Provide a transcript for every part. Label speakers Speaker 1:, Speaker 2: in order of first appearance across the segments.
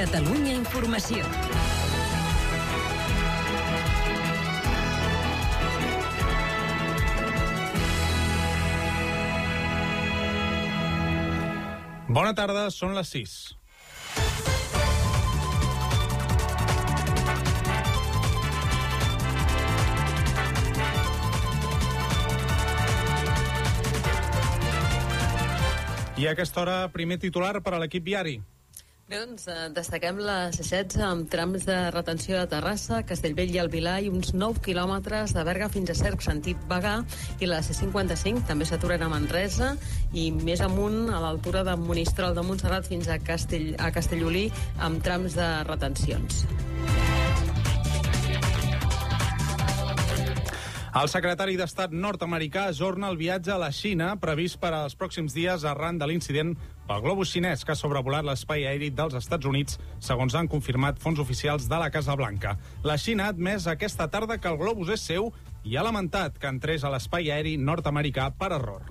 Speaker 1: Catalunya Informació.
Speaker 2: Bona tarda, són les 6. I a aquesta hora, primer titular per a l'equip viari.
Speaker 3: Doncs eh, destaquem la C16 amb trams de retenció de Terrassa, Castellvell i el Vilar i uns 9 quilòmetres de Berga fins a Cerc, sentit Bagà, i la C55 també s'aturen a Manresa i més amunt, a l'altura de Monistrol de Montserrat fins a, Castell, a Castellolí amb trams de retencions.
Speaker 2: El secretari d'Estat nord-americà ajorna el viatge a la Xina previst per als pròxims dies arran de l'incident pel globus xinès que ha sobrevolat l'espai aeri dels Estats Units, segons han confirmat fons oficials de la Casa Blanca. La Xina ha admès aquesta tarda que el globus és seu i ha lamentat que entrés a l'espai aeri nord-americà per error.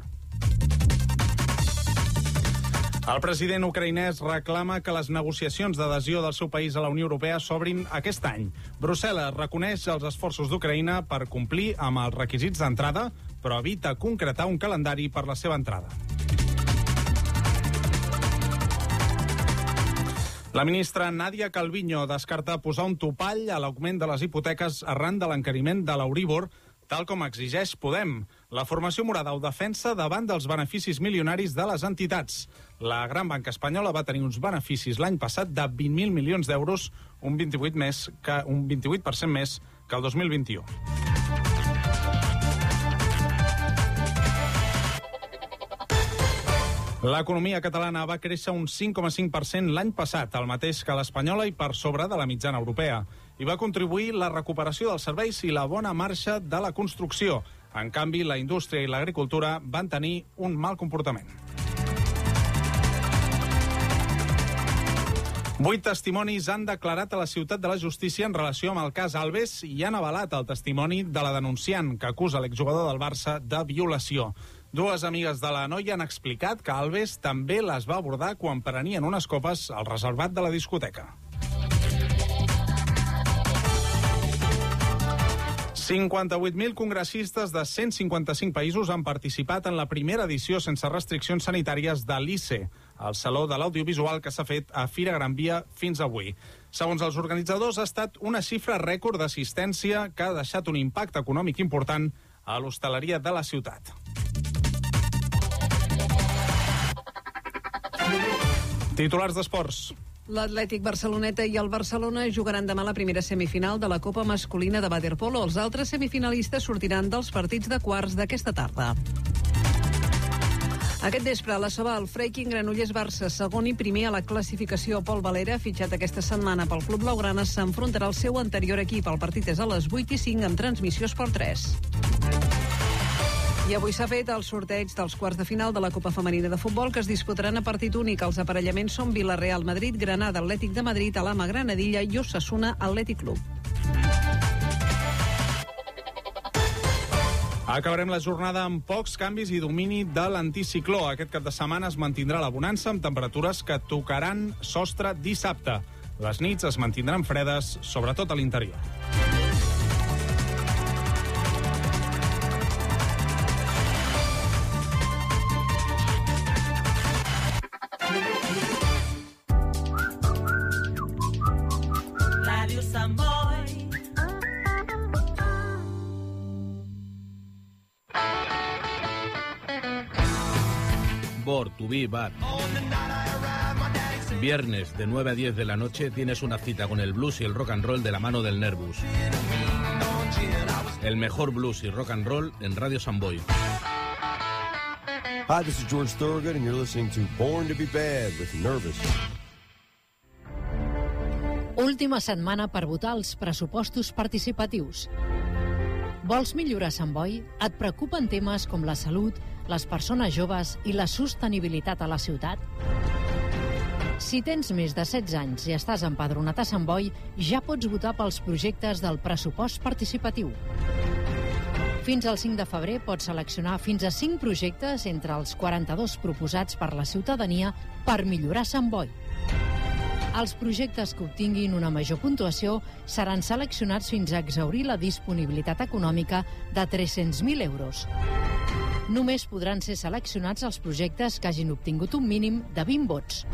Speaker 2: El president ucraïnès reclama que les negociacions d'adhesió del seu país a la Unió Europea s'obrin aquest any. Brussel·les reconeix els esforços d'Ucraïna per complir amb els requisits d'entrada, però evita concretar un calendari per la seva entrada. La ministra Nadia Calviño descarta posar un topall a l'augment de les hipoteques arran de l'encariment de l'Euríbor tal com exigeix Podem. La formació morada ho defensa davant dels beneficis milionaris de les entitats. La gran banca espanyola va tenir uns beneficis l'any passat de 20.000 milions d'euros, un 28 més que un 28% més que el 2021. L'economia catalana va créixer un 5,5% l'any passat, el mateix que l'espanyola i per sobre de la mitjana europea. I va contribuir la recuperació dels serveis i la bona marxa de la construcció. En canvi, la indústria i l'agricultura van tenir un mal comportament. Vuit testimonis han declarat a la ciutat de la justícia en relació amb el cas Alves i han avalat el testimoni de la denunciant que acusa l'exjugador del Barça de violació. Dues amigues de la noia han explicat que Alves també les va abordar quan prenien unes copes al reservat de la discoteca. 58.000 congressistes de 155 països han participat en la primera edició sense restriccions sanitàries de l'ICE, el Saló de l'Audiovisual que s'ha fet a Fira Gran Via fins avui. Segons els organitzadors, ha estat una xifra rècord d'assistència que ha deixat un impacte econòmic important a l'hostaleria de la ciutat. Titulars d'esports.
Speaker 4: L'Atlètic Barceloneta i el Barcelona jugaran demà la primera semifinal de la Copa Masculina de Waterpolo. Els altres semifinalistes sortiran dels partits de quarts d'aquesta tarda. Aquest vespre, a la Soba, el Freiking Granollers Barça, segon i primer a la classificació. Pol Valera, fitxat aquesta setmana pel Club Blaugrana, s'enfrontarà al seu anterior equip. El partit és a les 8 i 5 amb transmissió Esport 3. I avui s'ha fet el sorteig dels quarts de final de la Copa Femenina de Futbol que es disputaran a partit únic. Els aparellaments són Villarreal Madrid, Granada Atlètic de Madrid, Alama Granadilla i Osasuna Atlètic Club.
Speaker 2: Acabarem la jornada amb pocs canvis i domini de l'anticicló. Aquest cap de setmana es mantindrà la bonança amb temperatures que tocaran sostre dissabte. Les nits es mantindran fredes, sobretot a l'interior.
Speaker 5: Be. Viernes de 9 a 10 de la noche tienes una cita con el blues y el rock and roll de la mano del Nervus. El mejor blues y rock and roll en Radio Samboy.
Speaker 6: Hi, this is George Thorogood, and you're listening to Born to be Bad with Nervous.
Speaker 7: Última setmana per votar els pressupostos participatius. Vols millorar Sant Boi? Et preocupen temes com la salut, les persones joves i la sostenibilitat a la ciutat? Si tens més de 16 anys i estàs empadronat a Sant Boi, ja pots votar pels projectes del pressupost participatiu. Fins al 5 de febrer pots seleccionar fins a 5 projectes entre els 42 proposats per la ciutadania per millorar Sant Boi. Els projectes que obtinguin una major puntuació seran seleccionats fins a exaurir la disponibilitat econòmica de 300.000 euros. Només podran ser seleccionats els projectes que hagin obtingut un mínim de 20 vots.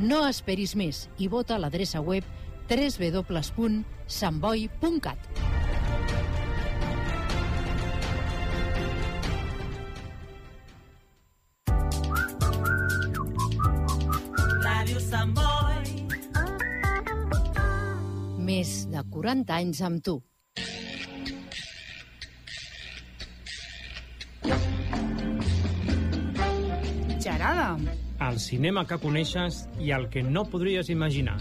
Speaker 7: No esperis més i vota a l'adreça web www.samboi.cat.
Speaker 8: Boi.
Speaker 7: Més de 40 anys amb tu.
Speaker 1: El cinema que coneixes i el que no podries imaginar.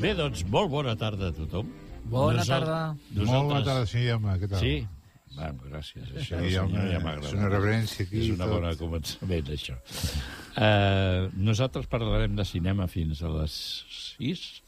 Speaker 9: Bé, doncs, molt bona tarda a tothom.
Speaker 10: Bona
Speaker 9: Nosal-
Speaker 10: tarda.
Speaker 9: Nosaltres...
Speaker 11: Molt bona tarda, senyor Llama, què tal?
Speaker 9: Sí? Bueno, gràcies. Això,
Speaker 11: Sí, una-
Speaker 9: ja m'agrada.
Speaker 11: és una reverència aquí
Speaker 9: És una
Speaker 11: tot.
Speaker 9: bona començament, això. Uh, nosaltres parlarem de cinema fins a les 6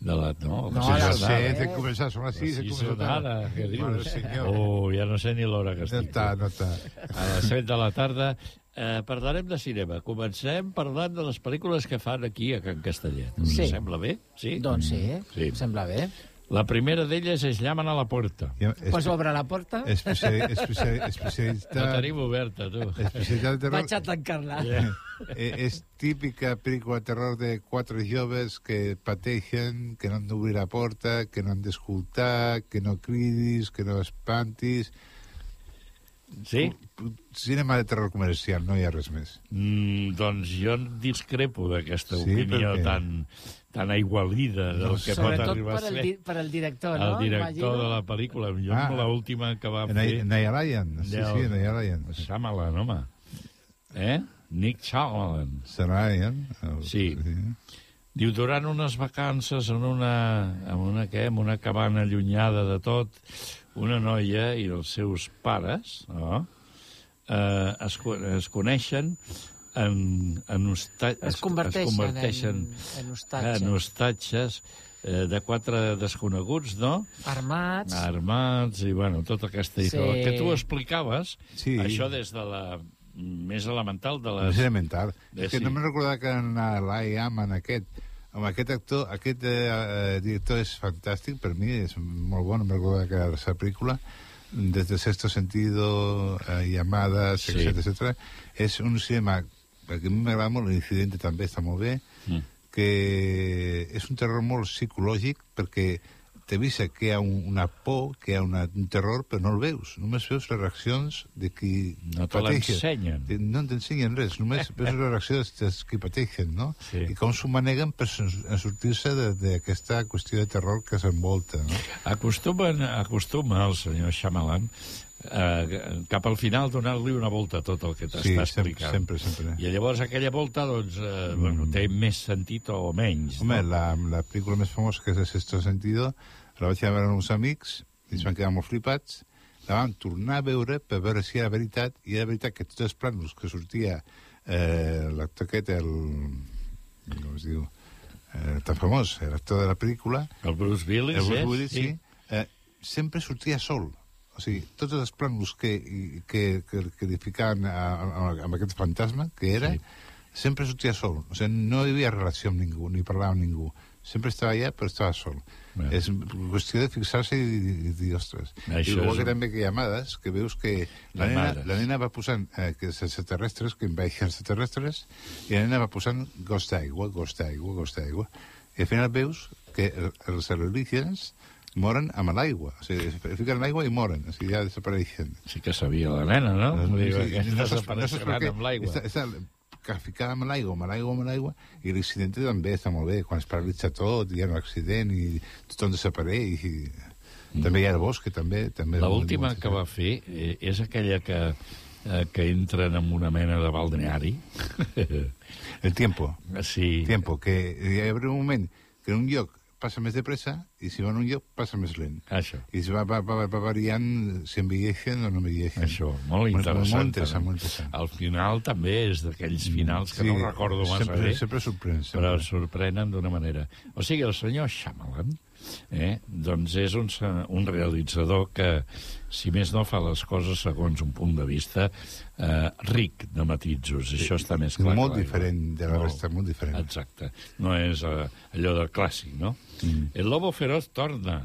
Speaker 9: de la... No,
Speaker 11: No,
Speaker 9: sí,
Speaker 11: a les
Speaker 9: són ara.
Speaker 11: set hem començat, són les sis, hem
Speaker 9: Sí,
Speaker 11: començat ara.
Speaker 9: què
Speaker 11: Mare
Speaker 9: dius?
Speaker 11: senyor.
Speaker 9: Oh, ja no sé ni l'hora que
Speaker 11: No
Speaker 9: estic.
Speaker 11: està, no està.
Speaker 9: A les 7 de la tarda eh, parlarem de cinema. Comencem parlant de les pel·lícules que fan aquí a Can Castellet. Us
Speaker 10: Sí.
Speaker 9: sembla bé? Sí?
Speaker 10: Doncs sí,
Speaker 9: Sí.
Speaker 10: em sembla bé.
Speaker 9: La primera d'elles es llamen a la porta.
Speaker 11: Ja,
Speaker 10: Pues obre la porta,
Speaker 11: especiali, especiali,
Speaker 9: La
Speaker 11: especialitat,
Speaker 9: tenim oberta, tu.
Speaker 11: especialitat de terror.
Speaker 10: vaig a tancar-la.
Speaker 11: Eh, és típica pel·lícula de terror de quatre joves que pateixen, que no han d'obrir la porta, que no han d'escoltar, que no cridis, que no espantis.
Speaker 9: Sí?
Speaker 11: Cinema de terror comercial, no hi ha res més.
Speaker 9: Mm, doncs jo discrepo d'aquesta
Speaker 11: Sí,
Speaker 9: opinió
Speaker 11: perquè-
Speaker 9: tan, tan aigualida del
Speaker 11: No
Speaker 9: que pot
Speaker 10: Sobretot
Speaker 9: arribar a
Speaker 10: el,
Speaker 9: ser
Speaker 10: di per el director,
Speaker 9: el
Speaker 10: no?
Speaker 9: director
Speaker 10: Imagino.
Speaker 9: de la pel·lícula. Jo
Speaker 11: Ah.
Speaker 9: l'última que va fer...
Speaker 11: Naya Ryan, sí,
Speaker 9: del-
Speaker 11: sí, Naya Ryan.
Speaker 9: Shyamalan, home. Eh? Nick Shyamalan.
Speaker 11: Ryan. el-
Speaker 9: Sí. Diu, durant unes vacances en una, en una, què, en una cabana allunyada de tot, una noia i els seus pares no? eh, es, es coneixen en, en hosta,
Speaker 10: Es converteixen,
Speaker 9: es converteixen
Speaker 10: en, en hostatges.
Speaker 9: en hostatges eh, de quatre desconeguts, no?
Speaker 10: Armats.
Speaker 9: Armats i, bueno, tota aquesta
Speaker 10: Sí.
Speaker 9: història. Que tu explicaves,
Speaker 11: Sí.
Speaker 9: això des de la més elemental de les...
Speaker 11: elemental.
Speaker 9: Eh,
Speaker 11: és que
Speaker 9: sí.
Speaker 11: no me'n recordava que en Lai Aman aquest, amb aquest actor, aquest eh, eh, director és fantàstic, per mi és molt bo, no me'n recordava que era de la pel·lícula, des de Sexto Sentido, eh, Llamadas,
Speaker 9: Sí.
Speaker 11: etc etc. És un cinema que a mi m'agrada molt, l'incidente també està molt bé,
Speaker 9: Mm.
Speaker 11: que és un terror molt psicològic perquè t'avisa que hi ha un, una por, que hi ha una, un terror, però no el veus. Només veus les reaccions de qui
Speaker 9: No te
Speaker 11: pateix.
Speaker 9: l'ensenyen.
Speaker 11: Eh, No t'ensenyen res, només veus les reaccions dels que pateixen, no?
Speaker 9: Sí.
Speaker 11: I com s'ho maneguen per sortir-se de- d'aquesta qüestió de terror que s'envolta, no?
Speaker 9: Acostumen, acostuma el senyor Shyamalan eh, cap al final donar-li una volta a tot el que t'està
Speaker 11: Sí, sempre,
Speaker 9: explicant.
Speaker 11: sempre, sempre.
Speaker 9: I llavors aquella volta, doncs, eh, bueno, té més sentit o menys.
Speaker 11: Home,
Speaker 9: no?
Speaker 11: la, la pel·lícula més famosa, que és El Sexto Sentido, la vaig veure amb uns amics, i ens van quedar molt flipats, la vam tornar a veure per veure si era veritat, i era veritat que tots els plànols que sortia eh, l'actor aquest, el... com es diu? Eh, tan famós, l'actor de la pel·lícula,
Speaker 9: El Bruce Willis,
Speaker 11: el Bruce? Willis, sí, eh, sempre sortia sol. O sigui, tots els plànols que, que, que, que edificaven a, a, amb aquest fantasma, que era,
Speaker 9: Sí.
Speaker 11: sempre sortia sol. O sigui, no hi havia relació amb ningú, ni parlava amb ningú. Sempre estava allà, però estava sol.
Speaker 9: Bé.
Speaker 11: És qüestió de fixar-se i, i, i dir, ostres.
Speaker 9: Això
Speaker 11: Igual
Speaker 9: és
Speaker 11: que també que hi ha amades, que veus que la nena, la nena va posant eh, que els extraterrestres, que envaeixen els extraterrestres, i la nena va posant gos d'aigua, gos d'aigua, gos d'aigua. I al final veus que el- els alienígenes moren amb l'aigua. O sigui, es fiquen l'aigua i moren, o sigui, ja desapareixen.
Speaker 9: Sí que sabia la nena, no?
Speaker 11: Sí, no saps- no saps
Speaker 9: desapareixeran amb l'aigua.
Speaker 11: Està, està que ficada amb l'aigua, amb l'aigua, amb l'aigua, i l'accident també està molt bé, quan es paralitza tot, hi ha un accident i tothom desapareix, i també hi ha el bosc, que també... també
Speaker 9: La última que va fer eh, és aquella que, eh, que entren en una mena de balneari.
Speaker 11: El tiempo.
Speaker 9: Sí.
Speaker 11: Tiempo, que hi ha un moment que en un lloc passa més de pressa i si va en un lloc passa més lent.
Speaker 9: Això.
Speaker 11: I es va, va, va, va variant si envelleixen o no envelleixen.
Speaker 9: Això, molt interessant.
Speaker 11: Molt interessant, molt interessant.
Speaker 9: El final també és d'aquells finals que
Speaker 11: Sí,
Speaker 9: no recordo massa
Speaker 11: sempre-
Speaker 9: bé,
Speaker 11: sempre sorprèn, sempre.
Speaker 9: però sorprenen d'una manera. O sigui, el senyor Shyamalan eh? doncs és un, un realitzador que, si més no, fa les coses segons un punt de vista eh, ric de matisos. Això està més clar.
Speaker 11: Molt diferent de la
Speaker 9: Molt.
Speaker 11: resta, molt diferent.
Speaker 9: Exacte. No és eh, allò del clàssic, no? Mm. El lobo feroz torna.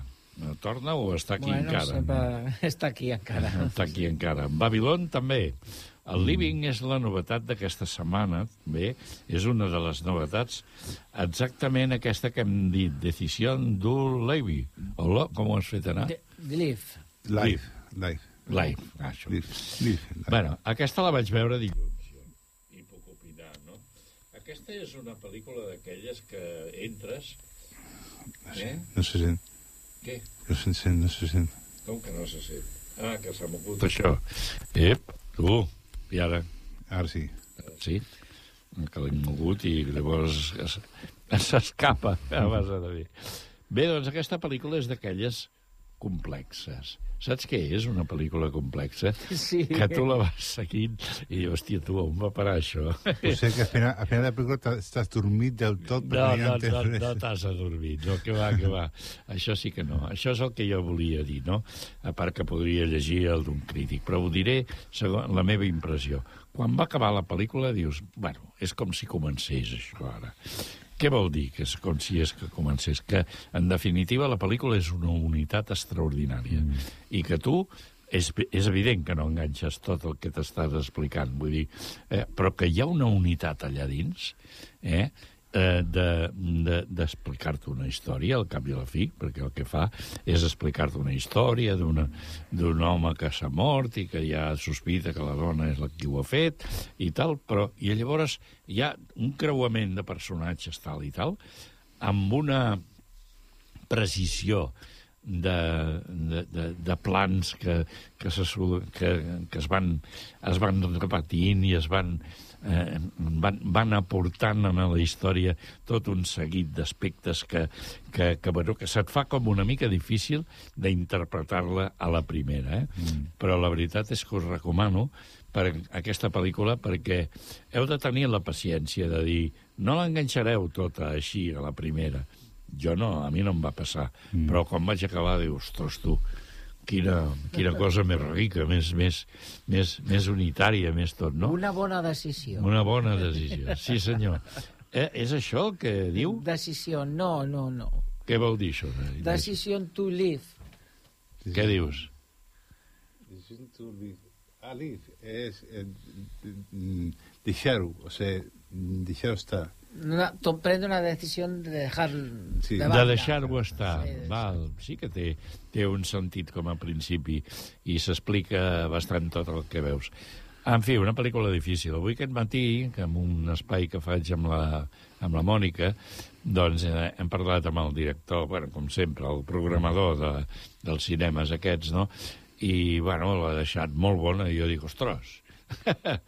Speaker 9: Torna o està aquí
Speaker 10: bueno,
Speaker 9: encara?
Speaker 10: sempre està aquí encara.
Speaker 9: Està aquí encara. Babilón també. El Living és la novetat d'aquesta setmana, bé, és una de les novetats, exactament aquesta que hem dit, Decisió du Levi. O lo, com ho has fet anar?
Speaker 10: De- Live.
Speaker 11: Live, live.
Speaker 9: Live, ah, això.
Speaker 11: Live, live, live.
Speaker 9: Bueno, aquesta la vaig veure dilluns, i puc opinar, no? Aquesta és una pel·lícula d'aquelles que entres... Eh?
Speaker 11: No se sent.
Speaker 9: Què?
Speaker 11: No se sent, no se sent.
Speaker 9: Com que no se sent? Ah, que s'ha mogut això. Ep, tu, i ara?
Speaker 11: Ara sí.
Speaker 9: Sí, que l'hem mogut i llavors es- s'escapa a base de dir. Bé, doncs aquesta pel·lícula és d'aquelles complexes. Saps què és una pel·lícula complexa?
Speaker 10: Sí.
Speaker 9: Que tu la vas seguint i dius, hòstia, tu, on va parar això?
Speaker 11: O sigui que al final, al final de la pel·lícula t'ha- estàs dormit del tot
Speaker 9: No, no, no,
Speaker 11: res.
Speaker 9: no t'has adormit, no, que va, que va. Això sí que no. Això és el que jo volia dir, no? A part que podria llegir el d'un crític, però ho diré segons la meva impressió. Quan va acabar la pel·lícula dius, bueno, és com si comencés això ara. Què vol dir que és com si és que comencés? Que, en definitiva, la pel·lícula és una unitat extraordinària mm. i que tu és, és evident que no enganxes tot el que t'estàs explicant, vull dir, eh, però que hi ha una unitat allà dins, eh, eh, de- de- d'explicar-te de, una història al cap i a la fi, perquè el que fa és explicar-te una història d'un home que s'ha mort i que ja sospita que la dona és la qui ho ha fet i tal, però i llavors hi ha un creuament de personatges tal i tal, amb una precisió de, de, de, de plans que, que, se, que, que es, van, es van repetint i es van, eh, van, van aportant a la història tot un seguit d'aspectes que, que, que, bueno, que se't fa com una mica difícil d'interpretar-la a la primera. Eh? Mm. Però la veritat és que us recomano per aquesta pel·lícula perquè heu de tenir la paciència de dir no l'enganxareu tota així a la primera. Jo no, a mi no em va passar. Mm. Però quan vaig acabar, dius, ostres, tu, quina, quina cosa més rica, més, més, més, més unitària, més tot, no?
Speaker 10: Una bona decisió.
Speaker 9: Una bona decisió, sí senyor. Eh, és això el que diu?
Speaker 10: Decisió, no, no, no.
Speaker 9: Què vol dir això? de-
Speaker 10: Decisió to live.
Speaker 9: Què dius?
Speaker 11: Decision to live. Ah, live és eh, mm, deixar-ho, o sigui, deixar-ho estar.
Speaker 10: Una, prende una decisión de dejar
Speaker 11: Sí.
Speaker 10: de
Speaker 9: De deixar-ho estar.
Speaker 10: Sí, sí.
Speaker 9: Val, sí que té, té un sentit com a principi i s'explica bastant tot el que veus. En fi, una pel·lícula difícil. Avui aquest matí, que en un espai que faig amb la, amb la Mònica, doncs eh, hem parlat amb el director, bueno, com sempre, el programador de, dels cinemes aquests, no? I, bueno, l'ha deixat molt bona, i jo dic, ostres,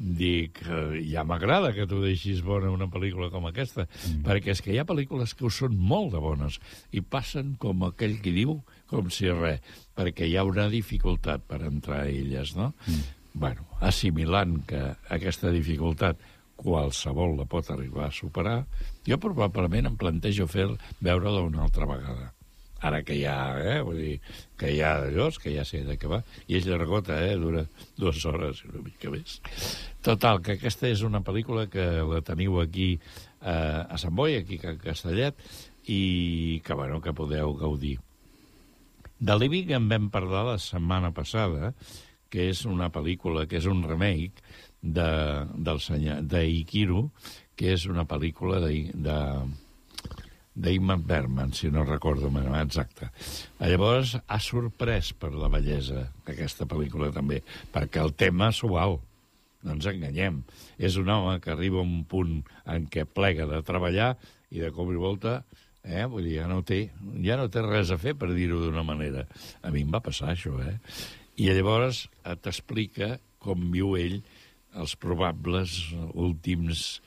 Speaker 9: dic, eh, ja m'agrada que tu deixis bona una pel·lícula com aquesta, mm. perquè és que hi ha pel·lícules que ho són molt de bones i passen com aquell qui diu, com si res, perquè hi ha una dificultat per entrar a elles, no? Mm. Bueno, assimilant que aquesta dificultat qualsevol la pot arribar a superar, jo probablement em plantejo fer veure-la una altra vegada. Ara que ja, eh, vull dir, que ja d'allòs, que ja sé de què va. I és llargota, eh, dura dues hores i una mica més. Total, que aquesta és una pel·lícula que la teniu aquí eh, a Sant Boi, aquí a Castellet, i que, bueno, que podeu gaudir. De Living en vam parlar la setmana passada, que és una pel·lícula, que és un remake de, del senyor, d'Ikiru, que és una pel·lícula de, de, d'Ingmar Bergman, si no recordo exacte. Llavors, ha sorprès per la bellesa aquesta pel·lícula també, perquè el tema és suau, no ens enganyem. És un home que arriba a un punt en què plega de treballar i de cop i volta eh, vull dir, ja no, té, ja no té res a fer, per dir-ho d'una manera. A mi em va passar això, eh? I llavors eh, t'explica com viu ell els probables últims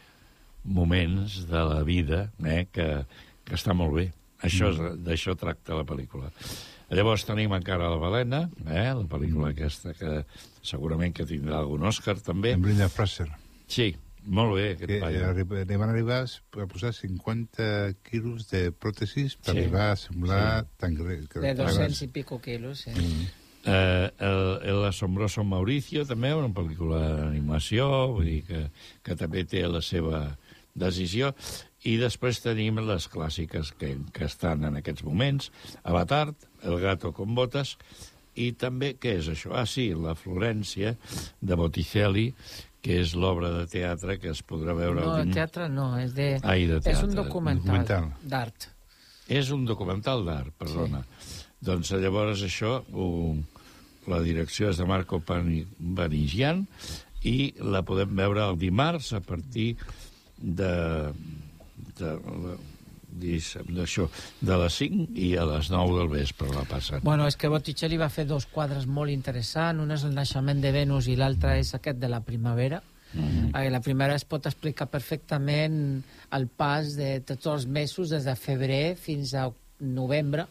Speaker 9: moments de la vida, eh, que, que està molt bé. Això és, d'això tracta la pel·lícula. Llavors tenim encara la Balena, eh, la pel·lícula aquesta que segurament que tindrà algun Òscar també.
Speaker 11: En Brenda Fraser.
Speaker 9: Sí, Molt bé, aquest
Speaker 11: que
Speaker 9: paio.
Speaker 11: arri- li van arribar a posar 50 quilos de pròtesis per
Speaker 9: Sí.
Speaker 11: arribar a semblar
Speaker 9: Sí.
Speaker 11: tan greu. que-
Speaker 10: De 200 i pico quilos, eh?
Speaker 9: Mm. Eh, el, el Asombroso Mauricio, també, una pel·lícula d'animació, vull dir que, que també té la seva decisió. I després tenim les clàssiques que, que estan en aquests moments. Avatar, El gato con botas, i també, què és això? Ah, sí, La Florència, de Botticelli, que és l'obra de teatre que es podrà veure...
Speaker 10: No, de teatre no, és de...
Speaker 9: Ai, de
Speaker 10: és
Speaker 9: teatre,
Speaker 10: un documental,
Speaker 9: documental.
Speaker 10: d'art.
Speaker 9: És un documental d'art, perdona. Sí. Doncs llavors això, ho, la direcció és de Marco Pani- Panigian i la podem veure el dimarts a partir de, de, diguéssim, d'això, de les 5 i a les 9 del vespre la passen.
Speaker 10: Bueno, és que Botticelli va fer dos quadres molt interessants. Un és el naixement de Venus i l'altre és aquest de la primavera. Mm -hmm. La primera es pot explicar perfectament el pas de tots els mesos, des de febrer fins a novembre,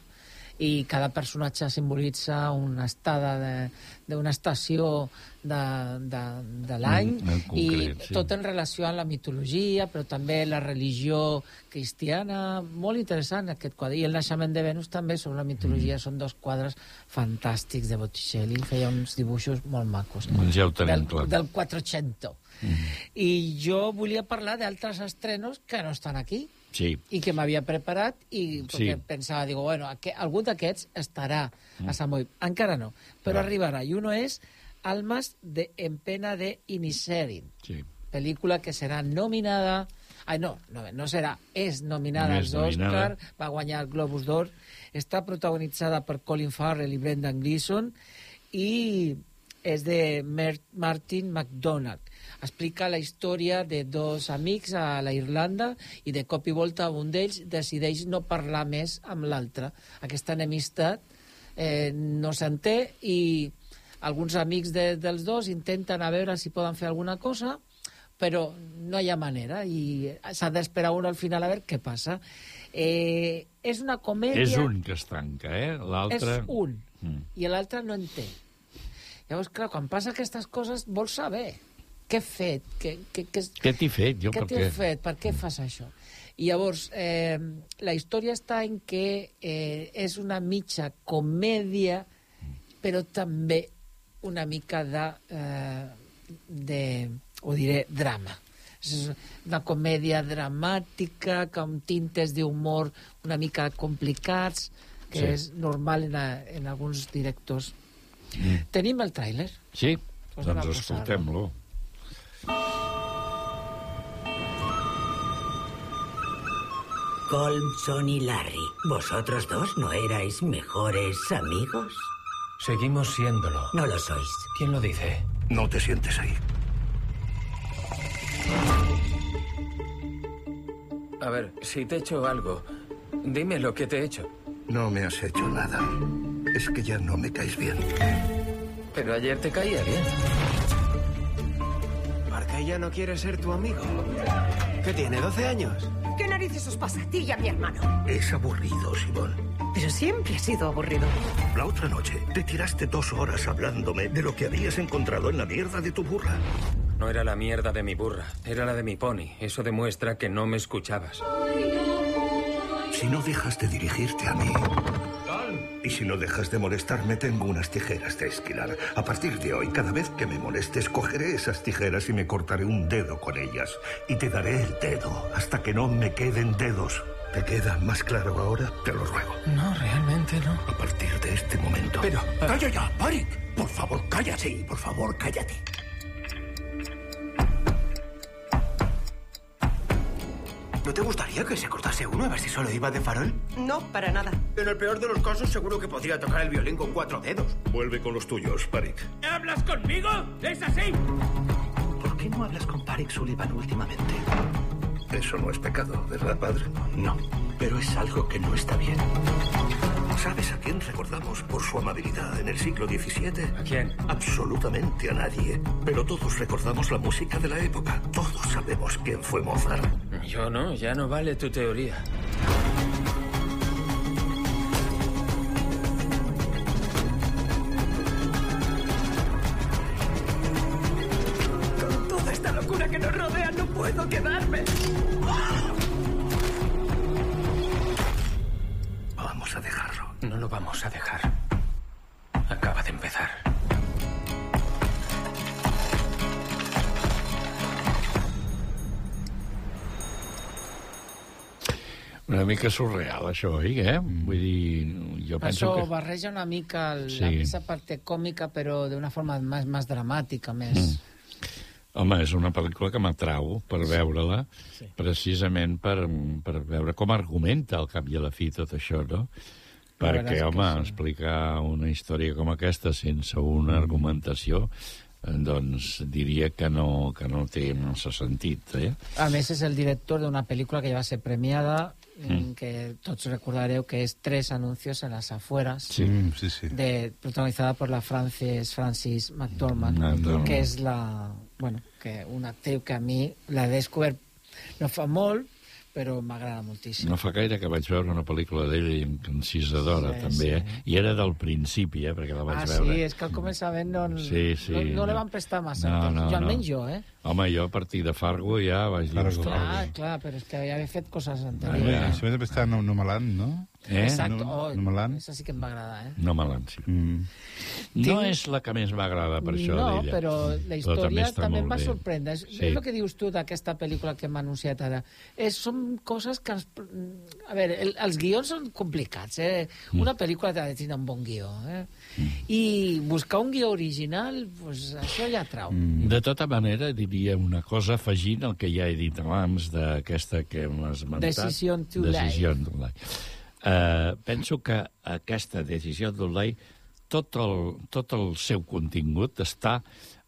Speaker 10: i cada personatge simbolitza una estada de- d'una estació de, de, de l'any
Speaker 9: Mm,
Speaker 10: i
Speaker 9: sí.
Speaker 10: tot en relació amb la mitologia, però també la religió cristiana. Molt interessant aquest quadre. I el naixement de Venus també sobre la mitologia. Són dos quadres fantàstics de Botticelli. Feia uns dibuixos molt macos.
Speaker 9: Doncs ja ho tenim
Speaker 10: del,
Speaker 9: clar.
Speaker 10: Del 400. I jo volia parlar d'altres estrenos que no estan aquí
Speaker 9: Sí,
Speaker 10: i que m'havia preparat i perquè
Speaker 9: Sí.
Speaker 10: pensava, digo, bueno, aqu algun d'aquests estarà a Samoy. Encara no, però
Speaker 9: Va.
Speaker 10: arribarà. I uno és Almas de en pena de Inisherin,
Speaker 9: sí.
Speaker 10: pel·lícula que serà nominada... Ai, no, no, no serà, és nominada
Speaker 9: És
Speaker 10: als. Oscar, va guanyar el Globus d'Or, està protagonitzada per Colin Farrell i Brendan Gleeson i és de Mer Martin McDonagh. Explica la història de dos amics a la Irlanda i de cop i volta un d'ells decideix no parlar més amb l'altre. Aquesta enemistat eh, no s'entén i alguns amics de, dels dos intenten a veure si poden fer alguna cosa, però no hi ha manera i s'ha d'esperar un al final a veure què passa. Eh, és una comèdia...
Speaker 9: És un que es tanca, eh? L'altre...
Speaker 10: És un,
Speaker 9: Mm.
Speaker 10: i l'altre no en té. Llavors, clar, quan passa aquestes coses, vols saber què he fet, què, què, què,
Speaker 9: Què t'he fet, jo?
Speaker 10: què
Speaker 9: per
Speaker 10: t'he fet, per què fas això? I llavors, eh, la història està en que eh, és una mitja comèdia, però també una mica de, eh, de ho diré, drama. És una comèdia dramàtica, amb tintes d'humor una mica complicats, que
Speaker 9: Sí.
Speaker 10: és normal en, a, en alguns directors.
Speaker 9: Mm.
Speaker 10: Tenim el tràiler?
Speaker 9: Sí?
Speaker 10: A
Speaker 9: doncs escoltem-lo.
Speaker 12: Colmson y Larry, ¿vosotros dos no erais mejores amigos?
Speaker 13: Seguimos siéndolo.
Speaker 12: No lo sois.
Speaker 13: ¿Quién lo dice?
Speaker 14: No te sientes ahí.
Speaker 13: A ver, si te he hecho algo, dime lo que te he hecho.
Speaker 14: No me has hecho nada. Es que ya no me caes bien.
Speaker 13: Pero ayer te caía bien.
Speaker 15: Marca ya no quiere ser tu amigo. ¿Qué tiene, 12 años?
Speaker 16: ¿Qué narices os pasa a ti y a mi hermano?
Speaker 14: Es aburrido, Simón.
Speaker 16: Pero siempre ha sido aburrido.
Speaker 14: La otra noche te tiraste dos horas hablándome de lo que habías encontrado en la mierda de tu burra.
Speaker 13: No era la mierda de mi burra, era la de mi pony. Eso demuestra que no me escuchabas.
Speaker 14: Si no dejas de dirigirte a mí. Y si no dejas de molestarme, tengo unas tijeras de esquilar. A partir de hoy, cada vez que me molestes, cogeré esas tijeras y me cortaré un dedo con ellas. Y te daré el dedo hasta que no me queden dedos. ¿Te queda más claro ahora? Te lo ruego.
Speaker 13: No, realmente no.
Speaker 14: A partir de este momento.
Speaker 13: Pero...
Speaker 14: ¡Calla ya, Parik! Por favor, cállate. Por favor, cállate.
Speaker 15: ¿No te gustaría que se cortase uno a ver si solo iba de farol?
Speaker 16: No, para nada.
Speaker 15: En el peor de los casos, seguro que podría tocar el violín con cuatro dedos.
Speaker 14: Vuelve con los tuyos, Parik.
Speaker 15: ¿Hablas conmigo? ¿Es así?
Speaker 14: ¿Por qué no hablas con Parik Sullivan últimamente? Eso no es pecado, ¿verdad, padre? No, pero es algo que no está bien. ¿Sabes a quién recordamos por su amabilidad en el siglo XVII?
Speaker 13: ¿A quién?
Speaker 14: Absolutamente a nadie. Pero todos recordamos la música de la época. Todos sabemos quién fue Mozart.
Speaker 13: Yo no, ya no vale tu teoría.
Speaker 9: Mica surreal, això, oi, eh? Vull dir, jo penso
Speaker 10: Això
Speaker 9: que...
Speaker 10: barreja una mica el,
Speaker 9: Sí.
Speaker 10: la, esa parte cómica, però d'una forma més, més dramàtica, més... Mm.
Speaker 9: Home, és una pel·lícula que m'atrau per veure-la,
Speaker 10: Sí.
Speaker 9: precisament per, per veure com argumenta al cap i a la fi tot això, no? Perquè, home,
Speaker 10: sí.
Speaker 9: explicar una història com aquesta sense una argumentació, eh, doncs diria que no, que no té massa sentit, eh?
Speaker 10: A més, és el director d'una pel·lícula que ja va ser premiada,
Speaker 9: en
Speaker 10: mm. que tots recordareu que és tres anuncios en las afueras
Speaker 9: sí, sí, sí.
Speaker 10: De, protagonizada por la Frances Francis McDormand,
Speaker 9: McDormand
Speaker 10: que és la bueno, que una actriu que a mi l'he descobert no fa molt però m'agrada moltíssim.
Speaker 9: No fa gaire que vaig veure una pel·lícula d'ell en Encisadora,
Speaker 10: Sí,
Speaker 9: també,
Speaker 10: sí.
Speaker 9: eh? I era del principi, eh? Perquè la vaig
Speaker 10: Ah,
Speaker 9: veure.
Speaker 10: sí, és que al començament no,
Speaker 9: Sí, sí,
Speaker 10: no, no, le
Speaker 9: no.
Speaker 10: van prestar massa.
Speaker 9: No, no,
Speaker 10: jo,
Speaker 9: no.
Speaker 10: almenys jo, eh?
Speaker 9: Home, jo a partir de Fargo ja vaig dir...
Speaker 11: Fargo.
Speaker 9: "Ostres,
Speaker 10: Clar, clar, però és que ja havia fet coses
Speaker 9: Ah,
Speaker 10: anteriors.
Speaker 9: ja.
Speaker 11: Això també està no, Nomaland, no?
Speaker 9: Eh?
Speaker 10: Exacte,
Speaker 11: No,
Speaker 10: oh,
Speaker 11: Nomaland.
Speaker 10: Això sí que em va agradar, eh?
Speaker 9: No me l'han, sí.
Speaker 11: Mm.
Speaker 9: No
Speaker 10: Tinc-
Speaker 9: és la que més m'agrada, per això,
Speaker 10: no,
Speaker 9: d'ella.
Speaker 10: però la història
Speaker 9: també,
Speaker 10: també, també em va
Speaker 9: bé.
Speaker 10: sorprendre. És,
Speaker 9: Sí.
Speaker 10: és el que dius tu d'aquesta pel·lícula que hem anunciat ara. És, són coses que... Ens, a veure, el, els guions són complicats, eh?
Speaker 9: Mm.
Speaker 10: Una pel·lícula ha de tenir un bon guió, eh? I buscar un guió original, pues, això ja trau.
Speaker 9: Mm. De tota manera, diria una cosa afegint el que ja he dit abans d'aquesta que hem esmentat.
Speaker 10: Decision to
Speaker 9: Decision to Lie. Uh, penso que aquesta decisió Lie, tot el, tot el seu contingut està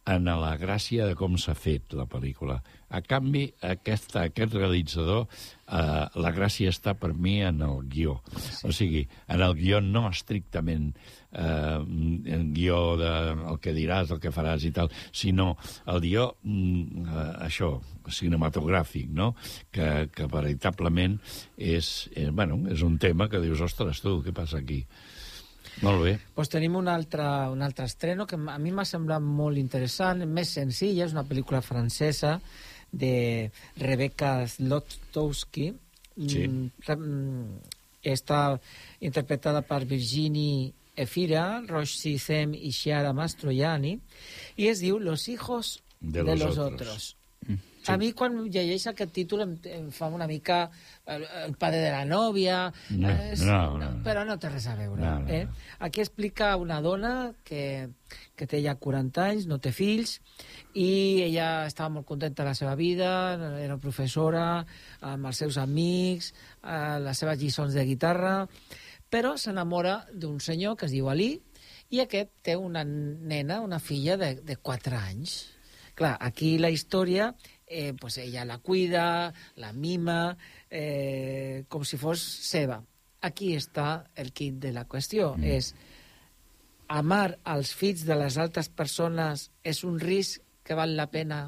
Speaker 9: en la gràcia de com s'ha fet la pel·lícula. A canvi, aquesta, aquest realitzador, eh, la gràcia està per mi en el guió. Sí. O sigui, en el guió no estrictament eh, el guió de el que diràs, el que faràs i tal, sinó el guió, mm, eh, això, cinematogràfic, no? Que, que veritablement és, eh, bueno, és un tema que dius, ostres, tu, què passa aquí? Molt bé.
Speaker 10: Pues tenim un altre, un altre estreno que a mi m'ha semblat molt interessant, més senzilla, és una pel·lícula francesa de Rebecca Zlotowski.
Speaker 9: Sí.
Speaker 10: Mm, re- mm, està interpretada per Virginie Efira, Roshi Zem i Chiara Mastroianni, i es diu Los hijos
Speaker 9: De
Speaker 10: de,
Speaker 9: los
Speaker 10: los,
Speaker 9: otros.
Speaker 10: otros. A mi, quan llegeix aquest títol, em, em fa una mica el, el padre de la nòvia...
Speaker 9: No,
Speaker 10: és-
Speaker 9: no, no.
Speaker 10: Però no té res a veure.
Speaker 9: No, no,
Speaker 10: eh?
Speaker 9: no.
Speaker 10: Aquí explica una dona que, que té ja 40 anys, no té fills, i ella estava molt contenta de la seva vida, era professora, amb els seus amics, eh, les seves lliçons de guitarra, però s'enamora d'un senyor que es diu Ali, i aquest té una nena, una filla de, de 4 anys. Clar, aquí la història, eh, pues ella la cuida, la mima, eh, com si fos seva. Aquí està el kit de la qüestió, mm. és amar als fills de les altres persones és un risc que val la pena?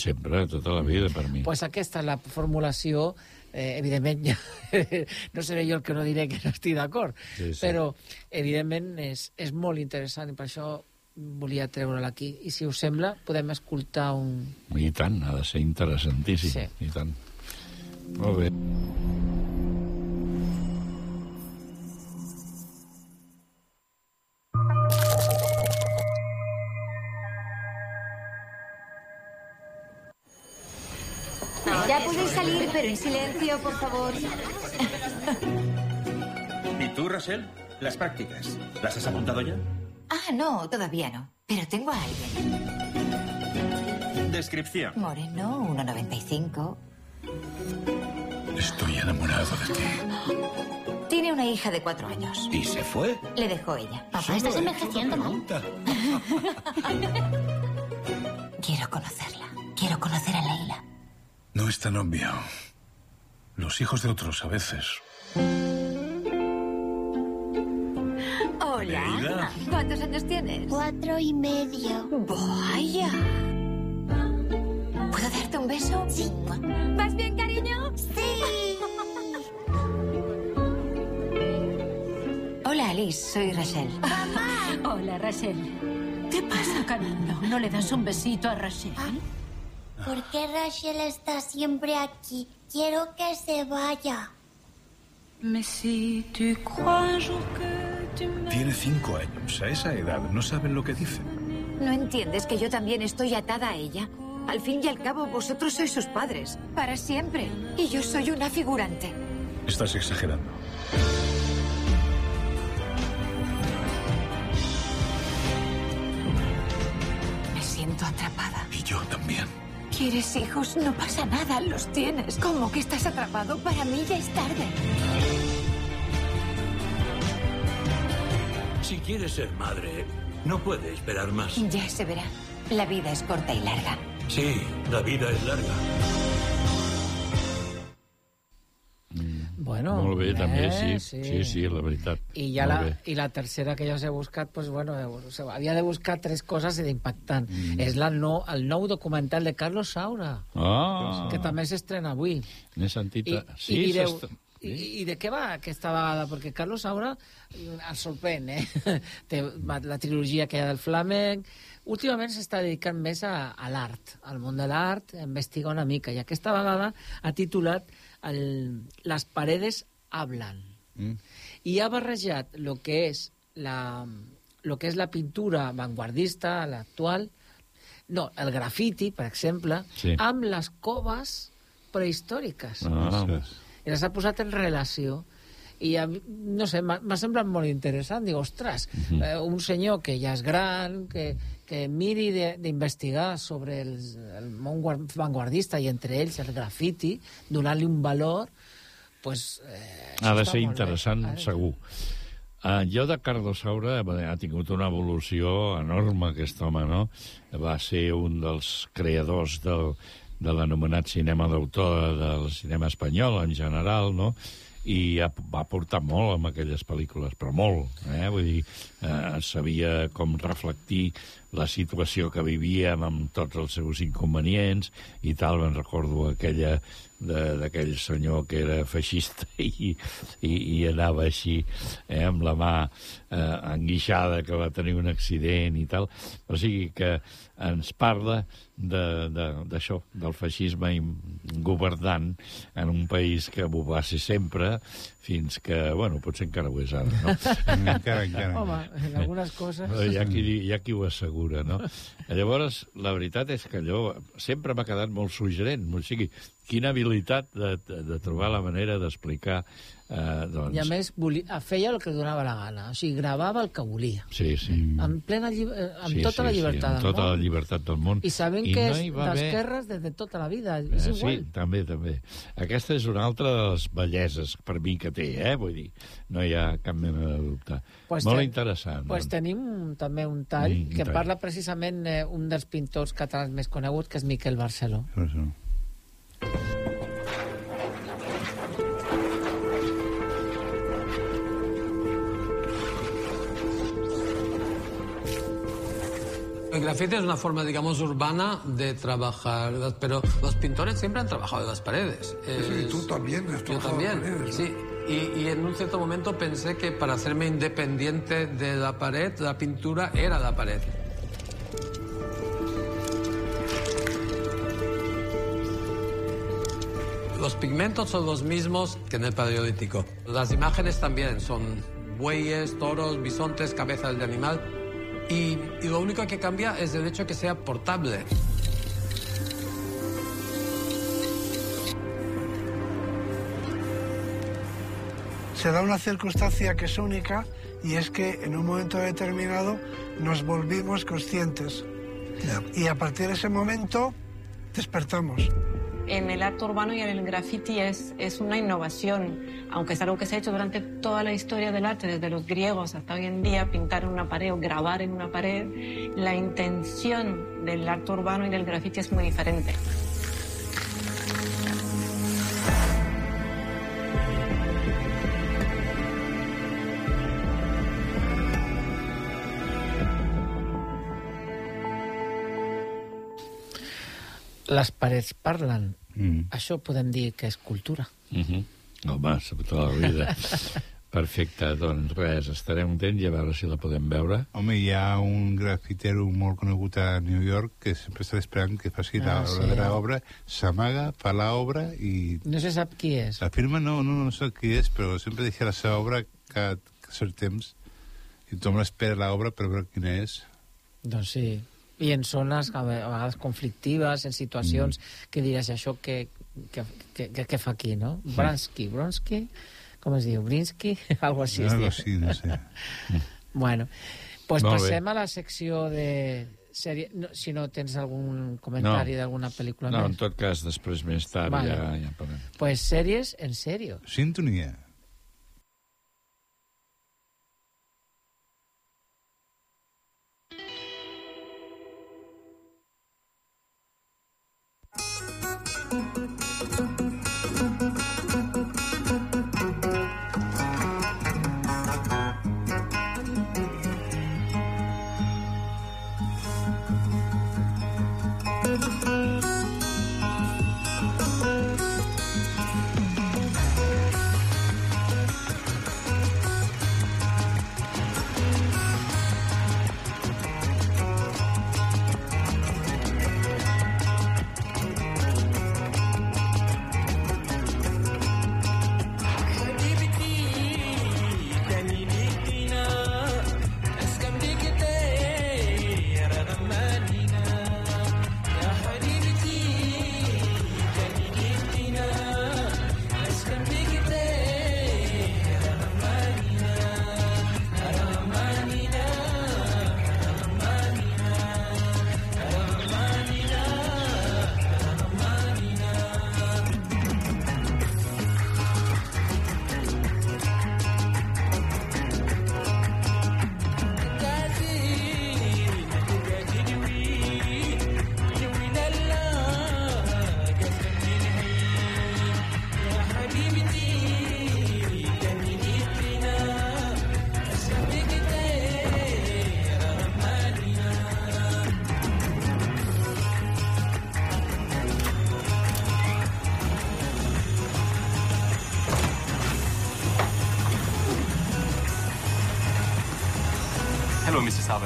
Speaker 9: Sempre, tota la vida, per mi.
Speaker 10: Pues aquesta és la formulació, eh, evidentment, ja, no seré jo el que no diré que no estic d'acord,
Speaker 9: Sí, sí.
Speaker 10: però evidentment és, és molt interessant i per això volia treure-la aquí. I si us sembla, podem escoltar un...
Speaker 9: I tant, ha de ser interessantíssim.
Speaker 10: Sí.
Speaker 9: I tant. Molt bé.
Speaker 17: Ya podéis salir, pero en silencio, por favor.
Speaker 15: ¿Y tú, Rachel? Las prácticas. ¿Las has apuntado ya?
Speaker 17: Ah, no, todavía no. Pero tengo a alguien.
Speaker 15: Descripción.
Speaker 17: Moreno, 1,95.
Speaker 14: Estoy enamorado de ti.
Speaker 17: Tiene una hija de cuatro años.
Speaker 14: ¿Y se fue?
Speaker 17: Le dejó ella. Papá,
Speaker 14: Solo
Speaker 17: estás envejeciendo mal. Quiero conocerla. Quiero conocer a Leila.
Speaker 14: No es tan obvio. Los hijos de otros a veces. Leila.
Speaker 17: ¿Cuántos años tienes? Cuatro y medio. Vaya. ¿Puedo darte un beso? Sí. ¿Vas bien, cariño? Sí. Hola, Alice. Soy Rachel.
Speaker 18: Hola, Rachel. ¿Qué pasa, cariño? ¿No le das un besito a Rachel?
Speaker 17: ¿Por qué Rachel está siempre aquí? Quiero que se vaya.
Speaker 8: Mais si tu crois un jour que.
Speaker 18: Tiene cinco años. A esa edad no saben lo que dicen.
Speaker 19: ¿No entiendes que yo también estoy atada a ella? Al fin y al cabo, vosotros sois sus padres. Para siempre. Y yo soy una figurante.
Speaker 18: Estás exagerando.
Speaker 19: Me siento atrapada.
Speaker 18: Y yo también.
Speaker 19: ¿Quieres hijos? No pasa nada, los tienes. ¿Cómo que estás atrapado? Para mí ya es tarde.
Speaker 20: Si quieres ser madre, no puede esperar más.
Speaker 19: Ya se verá. La vida es corta y larga.
Speaker 20: Sí, la vida es larga.
Speaker 10: Bueno,
Speaker 9: Molt bé, també,
Speaker 10: eh,
Speaker 9: sí. Sí, sí, la veritat.
Speaker 10: I ja la,
Speaker 9: bé.
Speaker 10: i la tercera que ja us he buscat, pues, bueno, eh, havia de buscar tres coses impactant. Mm. És la no, el nou documental de Carlos Saura,
Speaker 9: Ah,
Speaker 10: que també s'estrena avui.
Speaker 9: n'he sentit...
Speaker 10: I,
Speaker 9: a- sí,
Speaker 10: i direu, i, I de què va aquesta vegada? Perquè Carlos Saura mm, ens sorprèn, eh? Té la trilogia que hi ha del flamenc... Últimament s'està dedicant més a, a l'art, al món de l'art, a investigar una mica. I aquesta vegada ha titulat el, Les paredes hablan.
Speaker 11: Mm.
Speaker 10: I ha barrejat el que és la, lo que és la pintura vanguardista, l'actual, no, el grafiti, per exemple,
Speaker 9: Sí.
Speaker 10: amb les coves prehistòriques
Speaker 9: Ah,
Speaker 10: i les ha posat en relació i a no sé, m'ha semblat molt interessant dic, ostres,
Speaker 9: Mhm.
Speaker 10: eh, un senyor que ja és gran que, que miri de- d'investigar sobre el, el món guar- vanguardista i entre ells el grafiti donant-li un valor pues, eh,
Speaker 9: ha de ser
Speaker 10: bé.
Speaker 9: interessant,
Speaker 10: de-
Speaker 9: segur. Uh, jo de Carlos Saura bé, ha tingut una evolució enorme, aquest home, no? Va ser un dels creadors del, de l'anomenat cinema d'autor del cinema espanyol en general, no? i ha, va aportar molt amb aquelles pel·lícules, però molt, eh? Vull dir, eh, sabia com reflectir la situació que vivíem amb tots els seus inconvenients i tal, me'n recordo aquella d'aquell senyor que era feixista i, i, i anava així eh, amb la mà eh, enguixada que va tenir un accident i tal. O sigui que ens parla de- de- d'això, de, del feixisme governant en un país que ho va ser sempre fins que, bueno, potser encara ho és ara, no?
Speaker 11: encara, encara.
Speaker 10: Home, en algunes coses...
Speaker 9: No, hi, ha qui, hi ha qui ho assegura, no? Llavors, la veritat és que allò sempre m'ha quedat molt suggerent. O sigui, quina habilitat de, de, de trobar la manera d'explicar eh, doncs...
Speaker 10: I a més, volia, feia el que donava la gana. O sigui, gravava el que volia.
Speaker 9: Sí, sí.
Speaker 10: Amb, plena, lli- eh, amb
Speaker 9: sí,
Speaker 10: tota
Speaker 9: sí,
Speaker 10: la
Speaker 9: sí,
Speaker 10: llibertat
Speaker 9: amb
Speaker 10: del
Speaker 9: tota la
Speaker 10: món.
Speaker 9: llibertat del món.
Speaker 10: I sabent
Speaker 9: I
Speaker 10: que
Speaker 9: no
Speaker 10: és
Speaker 9: va haver-
Speaker 10: d'esquerres des de tota la vida.
Speaker 9: Eh,
Speaker 10: És
Speaker 9: sí,
Speaker 10: igual.
Speaker 9: també, també. Aquesta és una altra de les belleses, per mi, que té, eh? Vull dir, no hi ha cap mena de dubte.
Speaker 10: Pues
Speaker 9: Molt
Speaker 10: ten-
Speaker 9: interessant.
Speaker 10: Pues
Speaker 9: doncs.
Speaker 10: tenim un- també un tall
Speaker 9: Mm,
Speaker 10: que
Speaker 9: tall.
Speaker 10: parla precisament eh, un dels pintors catalans més coneguts, que és Miquel Barceló.
Speaker 21: El grafiti es una forma, digamos, urbana de trabajar, pero los pintores siempre han trabajado en las paredes.
Speaker 22: Sí, tú también has
Speaker 21: Yo
Speaker 22: en
Speaker 21: también,
Speaker 22: paredes, ¿no?
Speaker 21: sí. Y, y en un cierto momento pensé que para hacerme independiente de la pared, la pintura era la pared. Los pigmentos son los mismos que en el paleolítico. Las imágenes también son bueyes, toros, bisontes, cabezas de animal. Y, y lo único que cambia es el hecho de que sea portable.
Speaker 22: Se da una circunstancia que es única y es que en un momento determinado nos volvimos conscientes. Y a partir de ese momento despertamos.
Speaker 23: En el arte urbano y en el graffiti es, es una innovación, aunque es algo que se ha hecho durante toda la historia del arte, desde los griegos hasta hoy en día, pintar en una pared o grabar en una pared, la intención del arte urbano y del graffiti es muy diferente.
Speaker 10: Les parets parlen.
Speaker 9: Mm.
Speaker 10: Això podem dir que és cultura.
Speaker 9: Mm -hmm. Home, tota la vida. Perfecte, doncs res, estarem un temps i a veure si la podem veure.
Speaker 11: Home, hi ha un grafitero molt conegut a New York que sempre està esperant que faci
Speaker 10: Ah,
Speaker 11: la
Speaker 10: sí.
Speaker 11: verdadera obra, s'amaga, fa l'obra i...
Speaker 10: No se sap qui és.
Speaker 11: La firma no, no, no sé qui és, però sempre deixa la seva obra cada, cada cert temps i tothom espera l'obra per veure quina és.
Speaker 10: Doncs sí. I en zones a ve- a vegades conflictives, en situacions mm. que diràs això que, que, que, que, que fa aquí, no?
Speaker 11: Sí.
Speaker 10: Bransky, Bronsky, com es diu? Brinsky? Algo així.
Speaker 11: Algo així, no sé.
Speaker 10: Bueno, pues
Speaker 9: Molt bé.
Speaker 10: passem a la secció de sèrie... No, si no tens algun comentari
Speaker 9: No.
Speaker 10: d'alguna pel·lícula
Speaker 9: No, en
Speaker 10: més.
Speaker 9: tot cas, després, més tard,
Speaker 10: Vale.
Speaker 9: ja, ja parlem.
Speaker 10: Pues sèries en sèrio.
Speaker 11: Sintonia.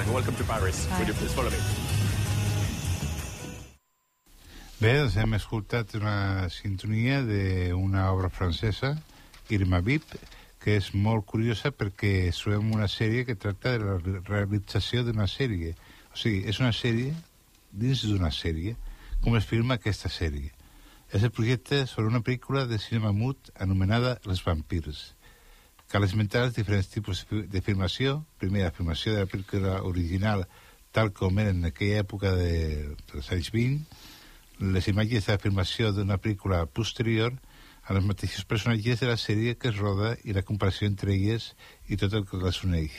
Speaker 24: Alvin. Welcome to Paris.
Speaker 7: Hi.
Speaker 24: Would you please follow me?
Speaker 11: Bé, doncs hem escoltat una sintonia d'una obra francesa, Irma Vip, que és molt curiosa perquè trobem una sèrie que tracta de la re- realització d'una sèrie. O sigui, és una sèrie dins d'una sèrie, com es filma aquesta sèrie. És el projecte sobre una pel·lícula de cinema mut anomenada Els vampirs. Cal esmentar els diferents tipus de fi- de filmació. Primer, la filmació de la pel·lícula original tal com era en aquella època de, dels anys 20, les imatges filmació d'una pel·lícula posterior a els mateixos personatges de la sèrie que es roda i la comparació entre elles i tot el que les uneix.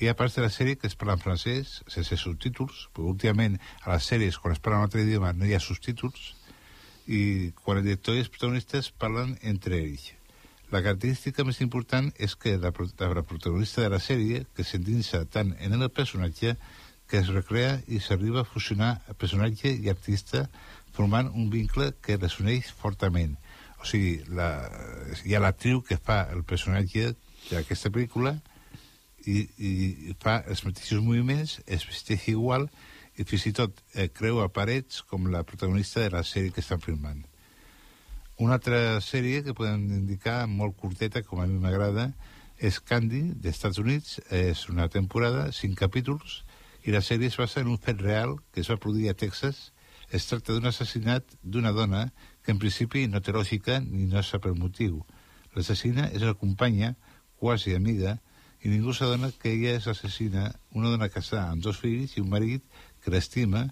Speaker 11: Hi ha parts de la sèrie que es parla en francès, sense subtítols, perquè últimament a les sèries, quan es parla en altre idioma, no hi ha subtítols, i quan el director i els protagonistes parlen entre ells. La característica més important és que la, la protagonista de la sèrie, que s'endinsa tant en el personatge, que es recrea i s'arriba a fusionar personatge i artista formant un vincle que les uneix fortament. O sigui, la, hi ha l'actriu que fa el personatge d'aquesta pel·lícula i, i fa els mateixos moviments, es vesteix igual i fins i tot eh, creua parets com la protagonista de la sèrie que estan filmant. Una altra sèrie que podem indicar molt curteta, com a mi m'agrada, és Candy, dels Estats Units. És una temporada, cinc capítols, i la sèrie es basa en un fet real que es va produir a Texas. Es tracta d'un assassinat d'una dona que en principi no té lògica ni no sap el motiu. L'assassina és una companya, quasi amiga, i ningú s'adona que ella és assassina, una dona casada amb dos fills i un marit que l'estima,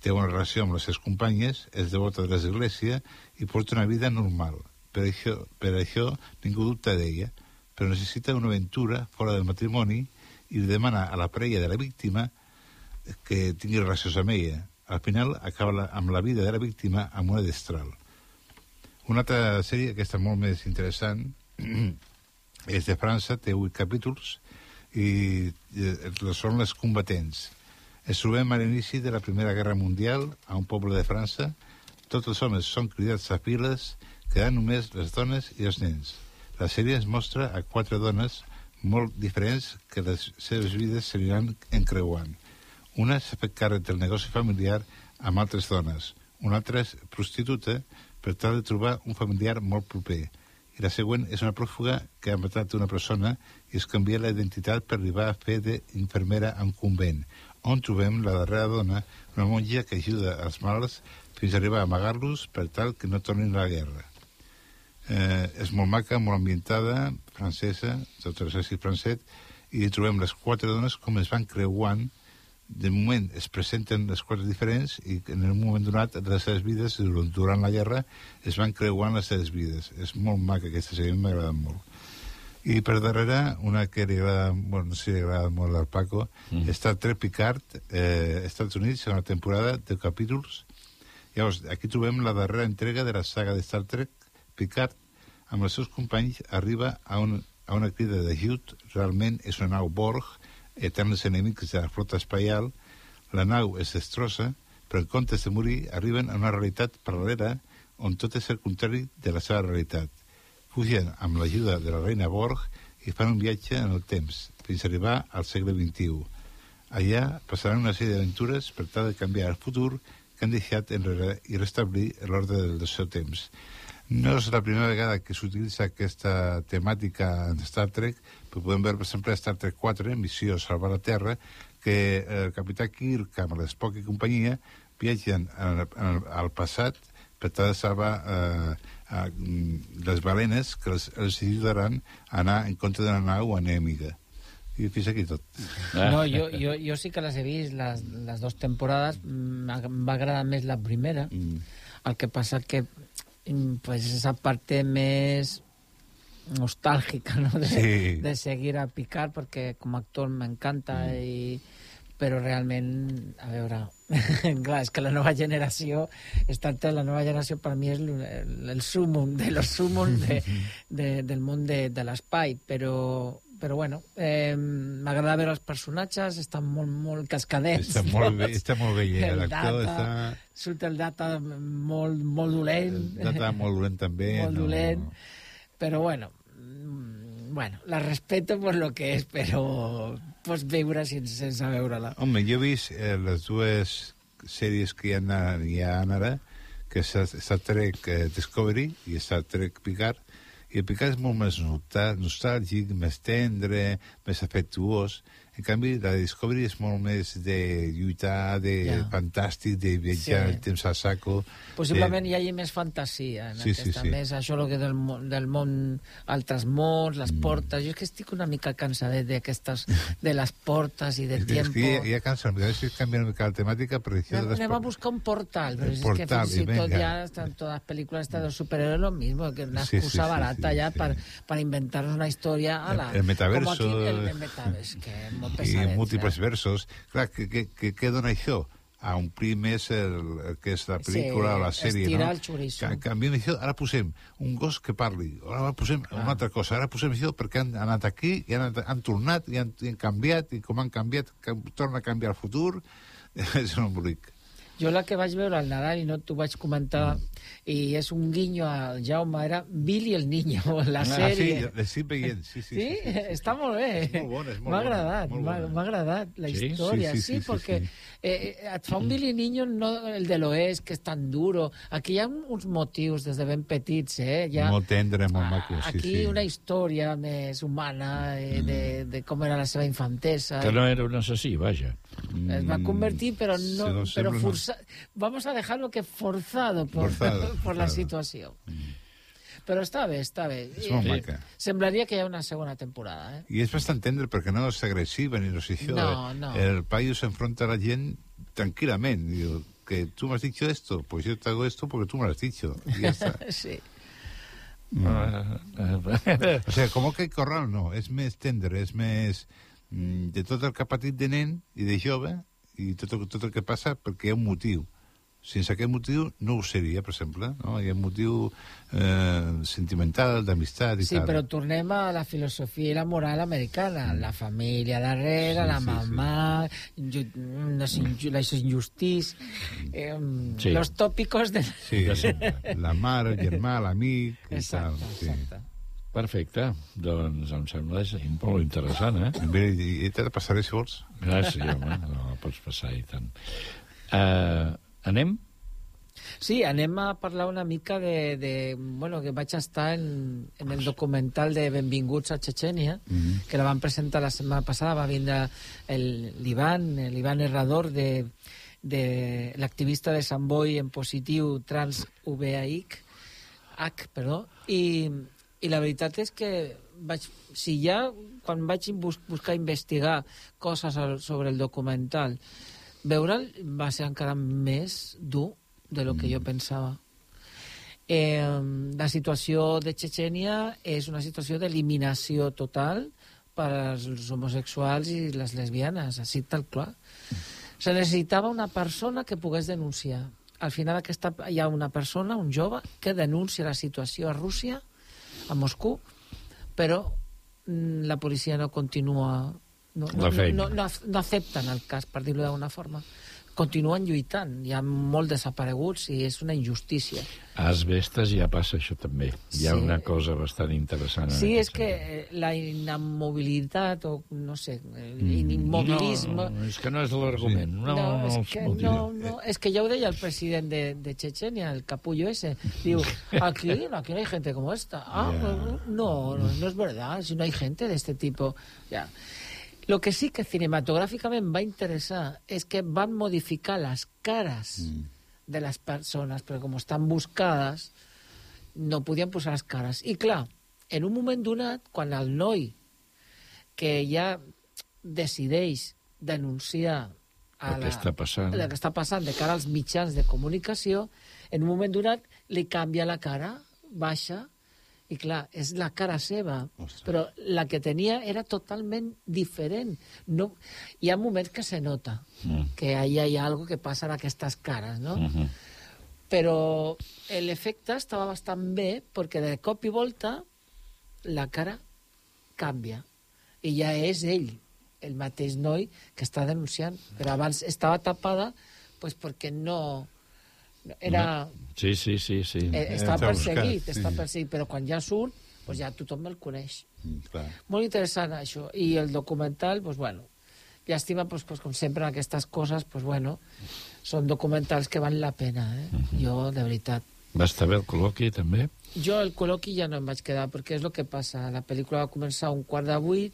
Speaker 11: té una relació amb les seves companyes, és devota de l'església i porta una vida normal. Per això, per això ningú dubta d'ella, però necessita una aventura fora del matrimoni i demana a la parella de la víctima que tingui relacions amb ella. Al final acaba la, amb la vida de la víctima amb una destral. Una altra sèrie, aquesta molt més interessant, és de França, té vuit capítols, i eh, són les combatents. Ens trobem a l'inici de la Primera Guerra Mundial, a un poble de França. Tots els homes són cridats a files, quedant només les dones i els nens. La sèrie ens mostra a quatre dones molt diferents que les seves vides s'aniran encreuant. Una s'ha fet càrrec del negoci familiar amb altres dones. Una altra és prostituta per tal de trobar un familiar molt proper. I la següent és una pròfuga que ha matat una persona i es canvia la identitat per arribar a fer d'infermera un convent, on trobem la darrera dona, una monja que ajuda els malalts fins a arribar a amagar-los per tal que no tornin a la guerra. Eh, és molt maca, molt ambientada, francesa, tot l'exèrcit francès, i hi trobem les quatre dones com es van creuant de moment es presenten les quatre diferents i en un moment donat de les seves vides, durant la guerra, es van creuant les seves vides. És molt maca aquesta sèrie, m'ha agradat molt. I per darrere, una que li agrada, bueno, no sé si li agrada molt al Paco, mm. Star Trek Picard, eh, Estats Units, segona temporada, de capítols. Llavors, aquí trobem la darrera entrega de la saga de Star Trek, Picard, amb els seus companys, arriba a, un, a una crida de Hugh, realment és una nau Borg, eterns enemics de la flota espaial, la nau es destrossa, però en comptes de morir arriben a una realitat paral·lela on tot és el contrari de la seva realitat. Fugen amb l'ajuda de la reina Borg i fan un viatge en el temps, fins a arribar al segle XXI. Allà passaran una sèrie d'aventures per tal de canviar el futur que han deixat enrere i restablir l'ordre del seu temps. No és la primera vegada que s'utilitza aquesta temàtica en Star Trek, però podem veure, per exemple, Star Trek 4, Missió Salvar la Terra, que el capità Kirk amb l'Spock i companyia viatgen al passat de salvar eh, a, les balenes que els, els ajudaran a anar en contra d'una nau enèmica. I fins aquí tot.
Speaker 10: No, jo, jo, jo sí que les he vist, les, les dues temporades. Em va agradar més la primera. Mm. El que passa que pues esa parte més nostàlgica, ¿no? De, sí. de seguir a Picard, perquè com a actor m'encanta mm. i però realment, a veure, clar, és que la nova generació, Trek, la nova generació per mi és el, sumum de los sumum de, de, del món de, de l'espai, però, però bueno, eh, m'agrada veure els personatges, estan molt, molt cascadets.
Speaker 11: Està molt bé, està molt bé, eh? l'actor està...
Speaker 10: Surt el data molt, molt dolent.
Speaker 11: El data molt dolent també.
Speaker 10: molt no... dolent, però bueno, mm, bueno, la respeto per lo que és, però pots veure sense, sense veure-la.
Speaker 11: Home, jo he vist eh, les dues sèries que hi ha, hi ha ara, que és Star Trek eh, Discovery i Star Trek Picard, i el Picard és molt més nostàlgic, més tendre, més afectuós, en canvi, la Discovery és molt més de lluitar, de yeah. fantàstic, de viatjar sí. el temps a saco.
Speaker 10: Possiblement de... hi hagi més fantasia en sí, aquesta, sí, sí. més això que del, del món, altres mons, les mm. portes. Jo és que estic una mica cansadet d'aquestes, de les portes i de tiempo.
Speaker 11: És que ja, ja cansa, a si canvia una mica la temàtica, però això
Speaker 10: les Anem a buscar un portal, però és portal, que fins i tot ja estan totes les pel·lícules de superhéroes lo mismo, que una excusa sí, sí, barata sí, sí, ja sí. per, per inventar una història a la...
Speaker 11: El, el metaverso...
Speaker 10: Com aquí el, el metaverso, que
Speaker 11: i múltiples eh? versos. Clar, que, que, que, què dona això? a omplir més el, el que és la pel·lícula sí, o la sèrie,
Speaker 10: no?
Speaker 11: el
Speaker 10: xoriço.
Speaker 11: canviem això, ara posem un gos que parli, ara posem ah. una altra cosa, ara posem això perquè han anat aquí i han, han tornat i han, i han canviat, i com han canviat, que torna a canviar el futur, és un embolic.
Speaker 10: Jo la que vaig veure al Nadal, i no t'ho vaig comentar, mm. i és un guinyo al Jaume, era Billy el Niño, la sèrie.
Speaker 11: Ah, sí, l'estic veient, sí, sí.
Speaker 10: Sí? sí, sí, sí
Speaker 11: Està
Speaker 10: molt bé.
Speaker 11: És molt bona, és molt
Speaker 10: M'ha agradat, m'ha agradat la sí? història, sí, sí, sí, sí perquè sí, sí. Eh, eh, et fa un mm. Billy Niño, no el de l'oest, que és tan duro. Aquí hi ha uns motius des de ben petits, eh? Ha,
Speaker 11: molt tendre, molt ah, maco, sí,
Speaker 10: Aquí
Speaker 11: sí.
Speaker 10: una història més humana eh, de, mm. de com era la seva infantesa.
Speaker 9: Que no era un assassí, vaja.
Speaker 10: Es va convertir, però no, sí, però forza... vamos a dejarlo que forzado por, forzado, por la situació. Mm. Però està bé, està bé.
Speaker 11: És molt sí. maca.
Speaker 10: Semblaria que hi ha una segona temporada, eh?
Speaker 11: I és bastant tendre perquè no és agressiva ni no sé això.
Speaker 10: No, no.
Speaker 11: El paio s'enfronta a la gent tranquil·lament. Diu, que tu m'has dicho esto, pues yo te hago esto porque tú me lo has dicho. Y ya está.
Speaker 10: sí.
Speaker 11: Mm. o sea, com que Corral no, és més tendre, és més mm, de tot el que ha patit de nen i de jove i tot, tot el que passa perquè hi ha un motiu. Sense aquest motiu no ho seria, per exemple. No? Hi ha un motiu eh, sentimental, d'amistat i
Speaker 10: sí,
Speaker 11: tal.
Speaker 10: Sí, però tornem a la filosofia i la moral americana. Mm. La família darrere, sí, la sí, mamà, sí. les injustícies, eh, sí. los tópicos de...
Speaker 11: Sí, la mare, el germà, l'amic i
Speaker 10: exacte,
Speaker 11: tal. Sí.
Speaker 10: Exacte.
Speaker 9: Perfecte. Doncs em sembla és molt interessant, eh?
Speaker 11: Bé, i, te la passaré, si vols.
Speaker 9: Gràcies, home. No, pots passar i tant. Uh, anem?
Speaker 10: Sí, anem a parlar una mica de... de bueno, que vaig estar en, en el documental de Benvinguts a Chechenia, mm -hmm. que la van presentar la setmana passada, va vindre l'Ivan, l'Ivan Herrador, de, de l'activista de Sant Boi en positiu trans VAIC, H, perdó, i, i la veritat és que vaig, si ja quan vaig bus, buscar investigar coses sobre el documental veure'l va ser encara més dur de lo que jo pensava. Eh, la situació de Chechenia és una situació d'eliminació total per als homosexuals i les lesbianes, així tal clar. Se necessitava una persona que pogués denunciar. Al final aquesta, hi ha una persona, un jove, que denuncia la situació a Rússia, a Moscou, però mm, la policia no continua... No, no, no, no, no accepten el cas, per dir-ho d'alguna forma continuen lluitant. Hi ha molt desapareguts i és una injustícia.
Speaker 9: A Asbestes ja passa això també. Hi ha sí. una cosa bastant interessant.
Speaker 10: Sí, és que sentit. la inamobilitat o, no sé, l'immobilisme...
Speaker 9: No, és que no és l'argument. No, no,
Speaker 10: no, és que, no, no, és que ja ho deia el president de, de Chechenia, el capullo ese. Diu, aquí, aquí no hay gente como esta. Ah, yeah. no, no, no es verdad, si no hay gente de este tipo. Ya. Lo que sí que cinematográficament va interessar és que van modificar les cares mm. de les persones, perquè com estan buscades, no podien posar les cares. I clar, en un moment donat, quan el noi que ja decideix denunciar a
Speaker 9: el que, la, està passant.
Speaker 10: el que està passant de cara als mitjans de comunicació, en un moment donat li canvia la cara, baixa, i clar, és la cara seva, Ostres. però la que tenia era totalment diferent. No, hi ha moments que se nota mm. que ahí hi ha algo que passa en aquestes cares, no? Mm -hmm. Però l'efecte estava bastant bé perquè de cop i volta la cara canvia i ja és ell, el mateix noi que està denunciant. Però abans estava tapada pues, perquè no era...
Speaker 9: Sí, sí, sí. sí.
Speaker 10: Eh, està perseguit, buscat, està sí. perseguit, però quan ja surt, pues ja tothom el coneix.
Speaker 11: Mm, clar.
Speaker 10: Molt interessant, això. I el documental, pues bueno, llàstima, pues, pues, com sempre, aquestes coses, pues bueno, són documentals que van la pena, eh? Uh -huh. Jo, de veritat.
Speaker 9: Va estar bé el col·loqui, també?
Speaker 10: Jo, el col·loqui ja no em vaig quedar, perquè és el que passa. La pel·lícula va començar a un quart de vuit,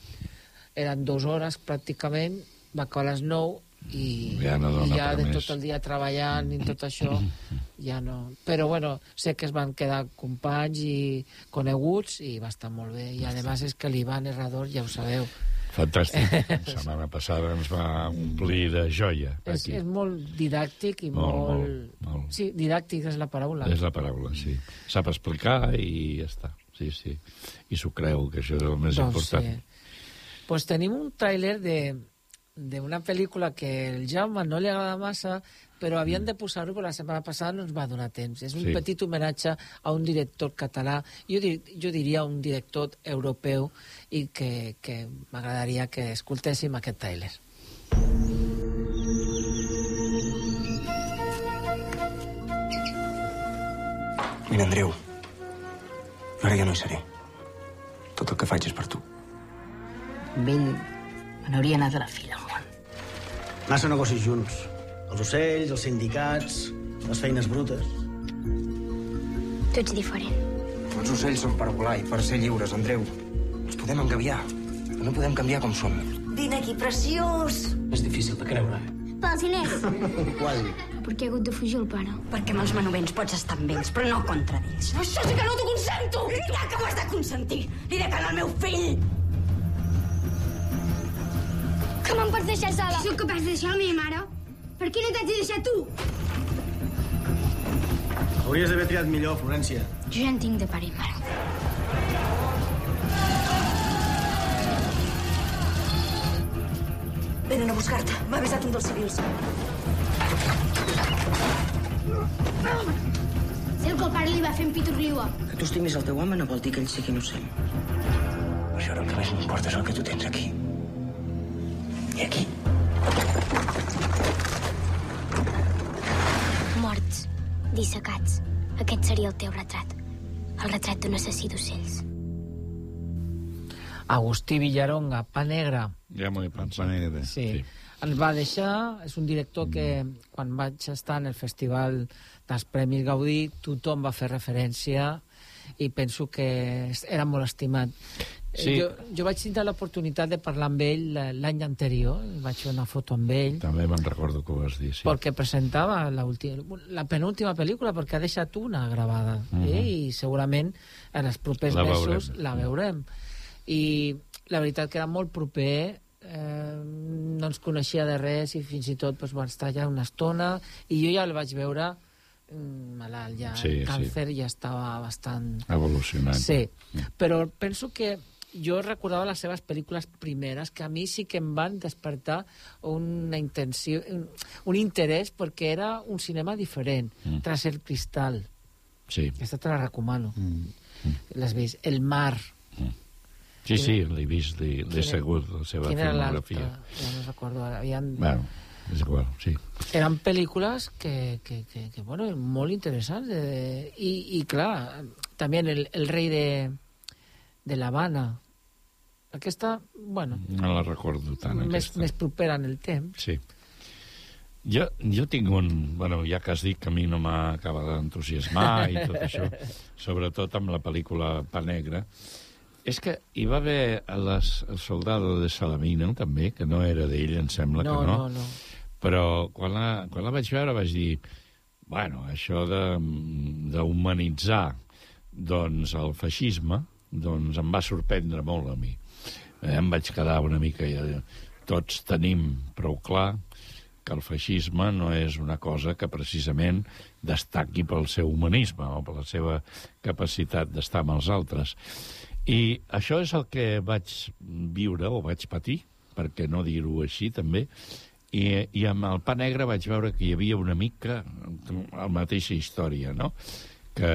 Speaker 10: eren dues hores pràcticament, va acabar a les nou, i
Speaker 9: ja, no
Speaker 10: i ja de
Speaker 9: més.
Speaker 10: tot el dia treballant i tot això ja no... Però bueno, sé que es van quedar companys i coneguts i va estar molt bé. I a més és que l'Ivan Herrador, ja ho sabeu,
Speaker 9: Fantàstic. La setmana passada ens va omplir de joia.
Speaker 10: És, és molt didàctic i molt, molt... molt, molt... Sí, didàctic és la paraula.
Speaker 9: És la paraula, sí. Sap explicar i ja està. Sí, sí. I s'ho creu, que això és el més
Speaker 10: doncs
Speaker 9: important.
Speaker 10: Sí. Pues tenim un tràiler de, d'una pel·lícula que el Jaume no li agrada massa, però havien de posar-ho, però la setmana passada no ens va donar temps. És un sí. petit homenatge a un director català, jo, dir, jo diria un director europeu, i que, que m'agradaria que escoltéssim aquest trailer.
Speaker 15: Mira, Andreu, ara ja no hi seré. Tot el que faig és per tu.
Speaker 25: Ell me n'hauria anat a la fila,
Speaker 15: Massa negocis junts. Els ocells, els sindicats, les feines brutes.
Speaker 17: Tu ets diferent.
Speaker 15: Els ocells són per volar i per ser lliures, Andreu. Ens podem engaviar, però no podem canviar com som.
Speaker 17: Vine aquí, preciós!
Speaker 15: És difícil de creure, eh?
Speaker 17: Pels diners.
Speaker 15: Quasi.
Speaker 17: Per què ha hagut de fugir el pare? Perquè amb els manovents pots estar amb ells, però no contra ells. Això sí que no t'ho consento! Ja que ho has de consentir! Li de al meu fill! Me'n pots deixar sola?
Speaker 26: Sóc capaç de deixar la meva mare, per què no t'haig de deixar tu?
Speaker 15: Hauries d'haver triat millor, Florència.
Speaker 26: Jo ja en tinc de pare i mare.
Speaker 17: Venen a buscar-te. M'ha avisat un dels civils.
Speaker 26: Sé el que el pare li va fer en Pitorliua.
Speaker 15: Que tu estimis el teu home no vol dir que ell sigui innocent. Això el que més m'importa és el que tu tens aquí. I aquí?
Speaker 17: Morts, dissecats. Aquest seria el teu retrat. El retrat d'un assassí d'ocells.
Speaker 10: Agustí Villaronga, Pa Negra,
Speaker 9: Ja m'ho he pensat.
Speaker 11: Negra.
Speaker 10: sí, sí. ens va deixar, és un director que quan vaig estar en el Festival dels Premis Gaudí tothom va fer referència i penso que era molt estimat. Eh,
Speaker 9: Sí.
Speaker 10: Jo, jo vaig tindre l'oportunitat de parlar amb ell l- l'any anterior, vaig fer una foto amb ell,
Speaker 9: També me'n recordo que ho vas dir, sí.
Speaker 10: perquè presentava la, la penúltima pel·lícula, perquè ha deixat una gravada,
Speaker 9: Mhm.
Speaker 10: eh? i segurament en els propers
Speaker 9: La
Speaker 10: mesos
Speaker 9: veurem.
Speaker 10: la veurem. I la veritat que era molt proper, eh, no ens coneixia de res i fins i tot doncs, va estar allà una estona i jo ja el vaig veure mm, malalt, ja
Speaker 9: Sí,
Speaker 10: el
Speaker 9: sí.
Speaker 10: càncer ja estava bastant...
Speaker 9: Evolucionant.
Speaker 10: Sí, però penso que jo recordava les seves pel·lícules primeres que a mi sí que em van despertar una intenció, un, un interès perquè era un cinema diferent,
Speaker 9: Mm.
Speaker 10: Tras el cristal.
Speaker 9: Sí.
Speaker 10: Aquesta te la recomano. L'has vist? El mar.
Speaker 9: Sí, sí, l'he vist, l'he segut, la seva filmografia.
Speaker 10: Ja no recordo. ara. Havien...
Speaker 9: Bueno, és igual, sí.
Speaker 10: Eren pel·lícules que, que, que, que bueno, molt interessants. Eh, i, I, clar, també el, el rei de, de l'Havana. Aquesta, bueno,
Speaker 9: No la recordo tant,
Speaker 10: més,
Speaker 9: aquesta.
Speaker 10: més propera en el temps.
Speaker 9: Sí. Jo, jo tinc un... Bueno, ja que has dit que a mi no m'acaba d'entusiasmar i tot això, sobretot amb la pel·lícula Pa Negra, és que hi va haver les, el soldado de Salamina, també, que no era d'ell, em sembla
Speaker 10: No,
Speaker 9: que no.
Speaker 10: no, no.
Speaker 9: Però quan la, quan la vaig veure vaig dir, bueno, això d'humanitzar doncs, el feixisme doncs, em va sorprendre molt a mi. Eh, em vaig quedar una mica... Ja, tots tenim prou clar que el feixisme no és una cosa que precisament destaqui pel seu humanisme o per la seva capacitat d'estar amb els altres. I això és el que vaig viure o vaig patir, perquè no dir-ho així també, i, i amb el pa negre vaig veure que hi havia una mica la mateixa història, no? Que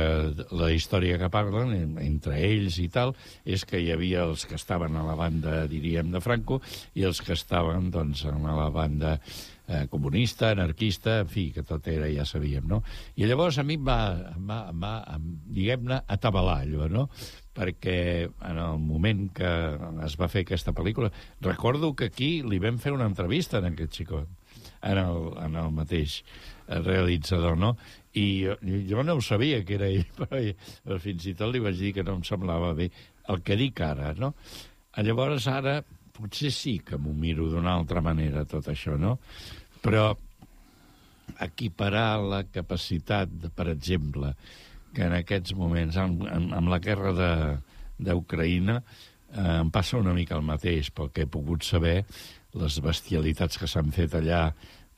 Speaker 9: la història que parlen en- entre ells i tal és que hi havia els que estaven a la banda, diríem, de Franco i els que estaven, doncs, a la banda eh, comunista, anarquista, en fi, que tot era, ja sabíem, no? I llavors a mi em va, em va, em va em, diguem-ne, atabalar allò, no? Perquè en el moment que es va fer aquesta pel·lícula, recordo que aquí li vam fer una entrevista en aquest xicot, en el, en el mateix eh, realitzador, no? I jo, jo no ho sabia que era ell, però, però fins i tot li vaig dir que no em semblava bé el que dic ara, no? Llavors ara potser sí que m'ho miro d'una altra manera, tot això, no? Però equiparar la capacitat, de, per exemple, que en aquests moments, amb, amb, amb la guerra d'Ucraïna, eh, em passa una mica el mateix, pel que he pogut saber, les bestialitats que s'han fet allà,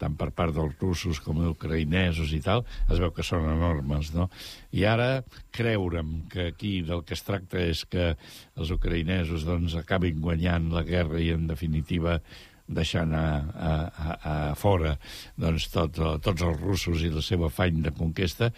Speaker 9: tant per part dels russos com ucraïnesos i tal, es veu que són enormes, no? I ara creure'm que aquí del que es tracta és que els ucraïnesos doncs, acabin guanyant la guerra i, en definitiva, deixant a, a, a, a fora doncs, tot, tots els russos i la seva afany de conquesta,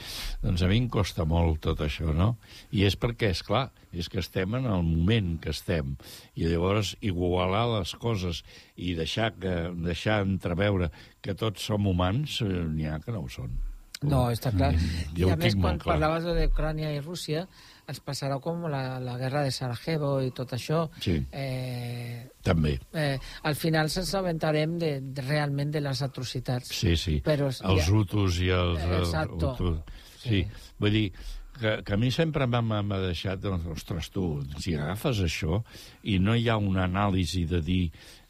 Speaker 9: doncs a mi em costa molt tot això, no? I és perquè, és clar, és que estem en el moment que estem. I llavors igualar les coses i deixar, que, deixar entreveure que tots som humans, eh, n'hi ha que no ho són.
Speaker 10: No, està clar.
Speaker 9: Mm,
Speaker 10: I
Speaker 9: jo
Speaker 10: a
Speaker 9: ho
Speaker 10: més, quan
Speaker 9: clar.
Speaker 10: parlaves d'Ucrània i Rússia, ens passarà com la, la guerra de Sarajevo i tot això.
Speaker 9: Sí.
Speaker 10: Eh,
Speaker 9: També.
Speaker 10: eh, al final se'ns aventarem de, de, realment de les atrocitats.
Speaker 9: Sí, sí.
Speaker 10: Però,
Speaker 9: els
Speaker 10: ja-
Speaker 9: hutus i els... eh,
Speaker 10: Exacto.
Speaker 9: hutus. Sí. sí. Vull dir, que, que a mi sempre m'ha deixat, doncs, ostres, tu, si agafes això i no hi ha una anàlisi de dir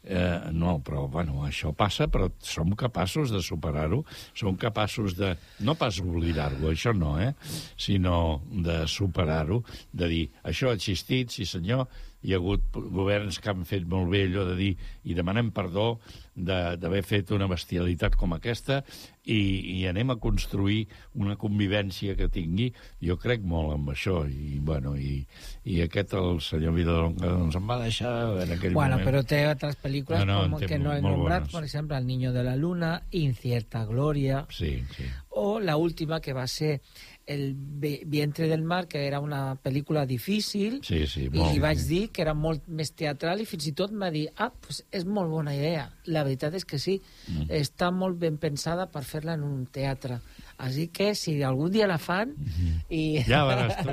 Speaker 9: eh, no, però, bueno, això passa, però som capaços de superar-ho, som capaços de, no pas oblidar-ho, això no, eh, sinó de superar-ho, de dir, això ha existit, sí senyor, hi ha hagut governs que han fet molt bé allò de dir i demanem perdó de- d'haver fet una bestialitat com aquesta i, i anem a construir una convivència que tingui. Jo crec molt en això i, bueno, i, i aquest, el senyor Vidalonga, doncs em va deixar en aquell
Speaker 10: Bueno,
Speaker 9: moment...
Speaker 10: però té altres pel·lícules
Speaker 9: No, no,
Speaker 10: com que no he nombrat,
Speaker 9: bones.
Speaker 10: por ejemplo, El niño de la luna, Incierta gloria,
Speaker 9: Sí, sí.
Speaker 10: o la última que va ser El vi- vientre del mar, que era una pel·lícula difícil,
Speaker 9: Sí, sí,
Speaker 10: i
Speaker 9: molt.
Speaker 10: li vaig dir que era molt més teatral i fins i tot m'ha dit, ah, pues és molt bona idea. La veritat és que sí,
Speaker 9: Mm.
Speaker 10: està molt ben pensada per fer-la en un teatre. Així que, si algun dia la fan... i...
Speaker 9: Ja veuràs tu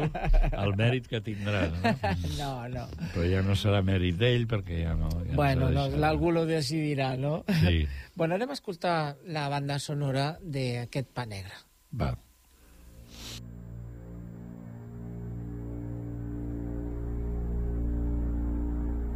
Speaker 9: el mèrit que tindrà, no?
Speaker 10: No, no.
Speaker 9: Però ja no serà mèrit d'ell, perquè ja no... Ja
Speaker 10: Bueno, no, algú lo decidirà, no?
Speaker 9: Sí.
Speaker 10: Bueno, anem a escoltar la banda sonora d'aquest pa negre.
Speaker 9: Va.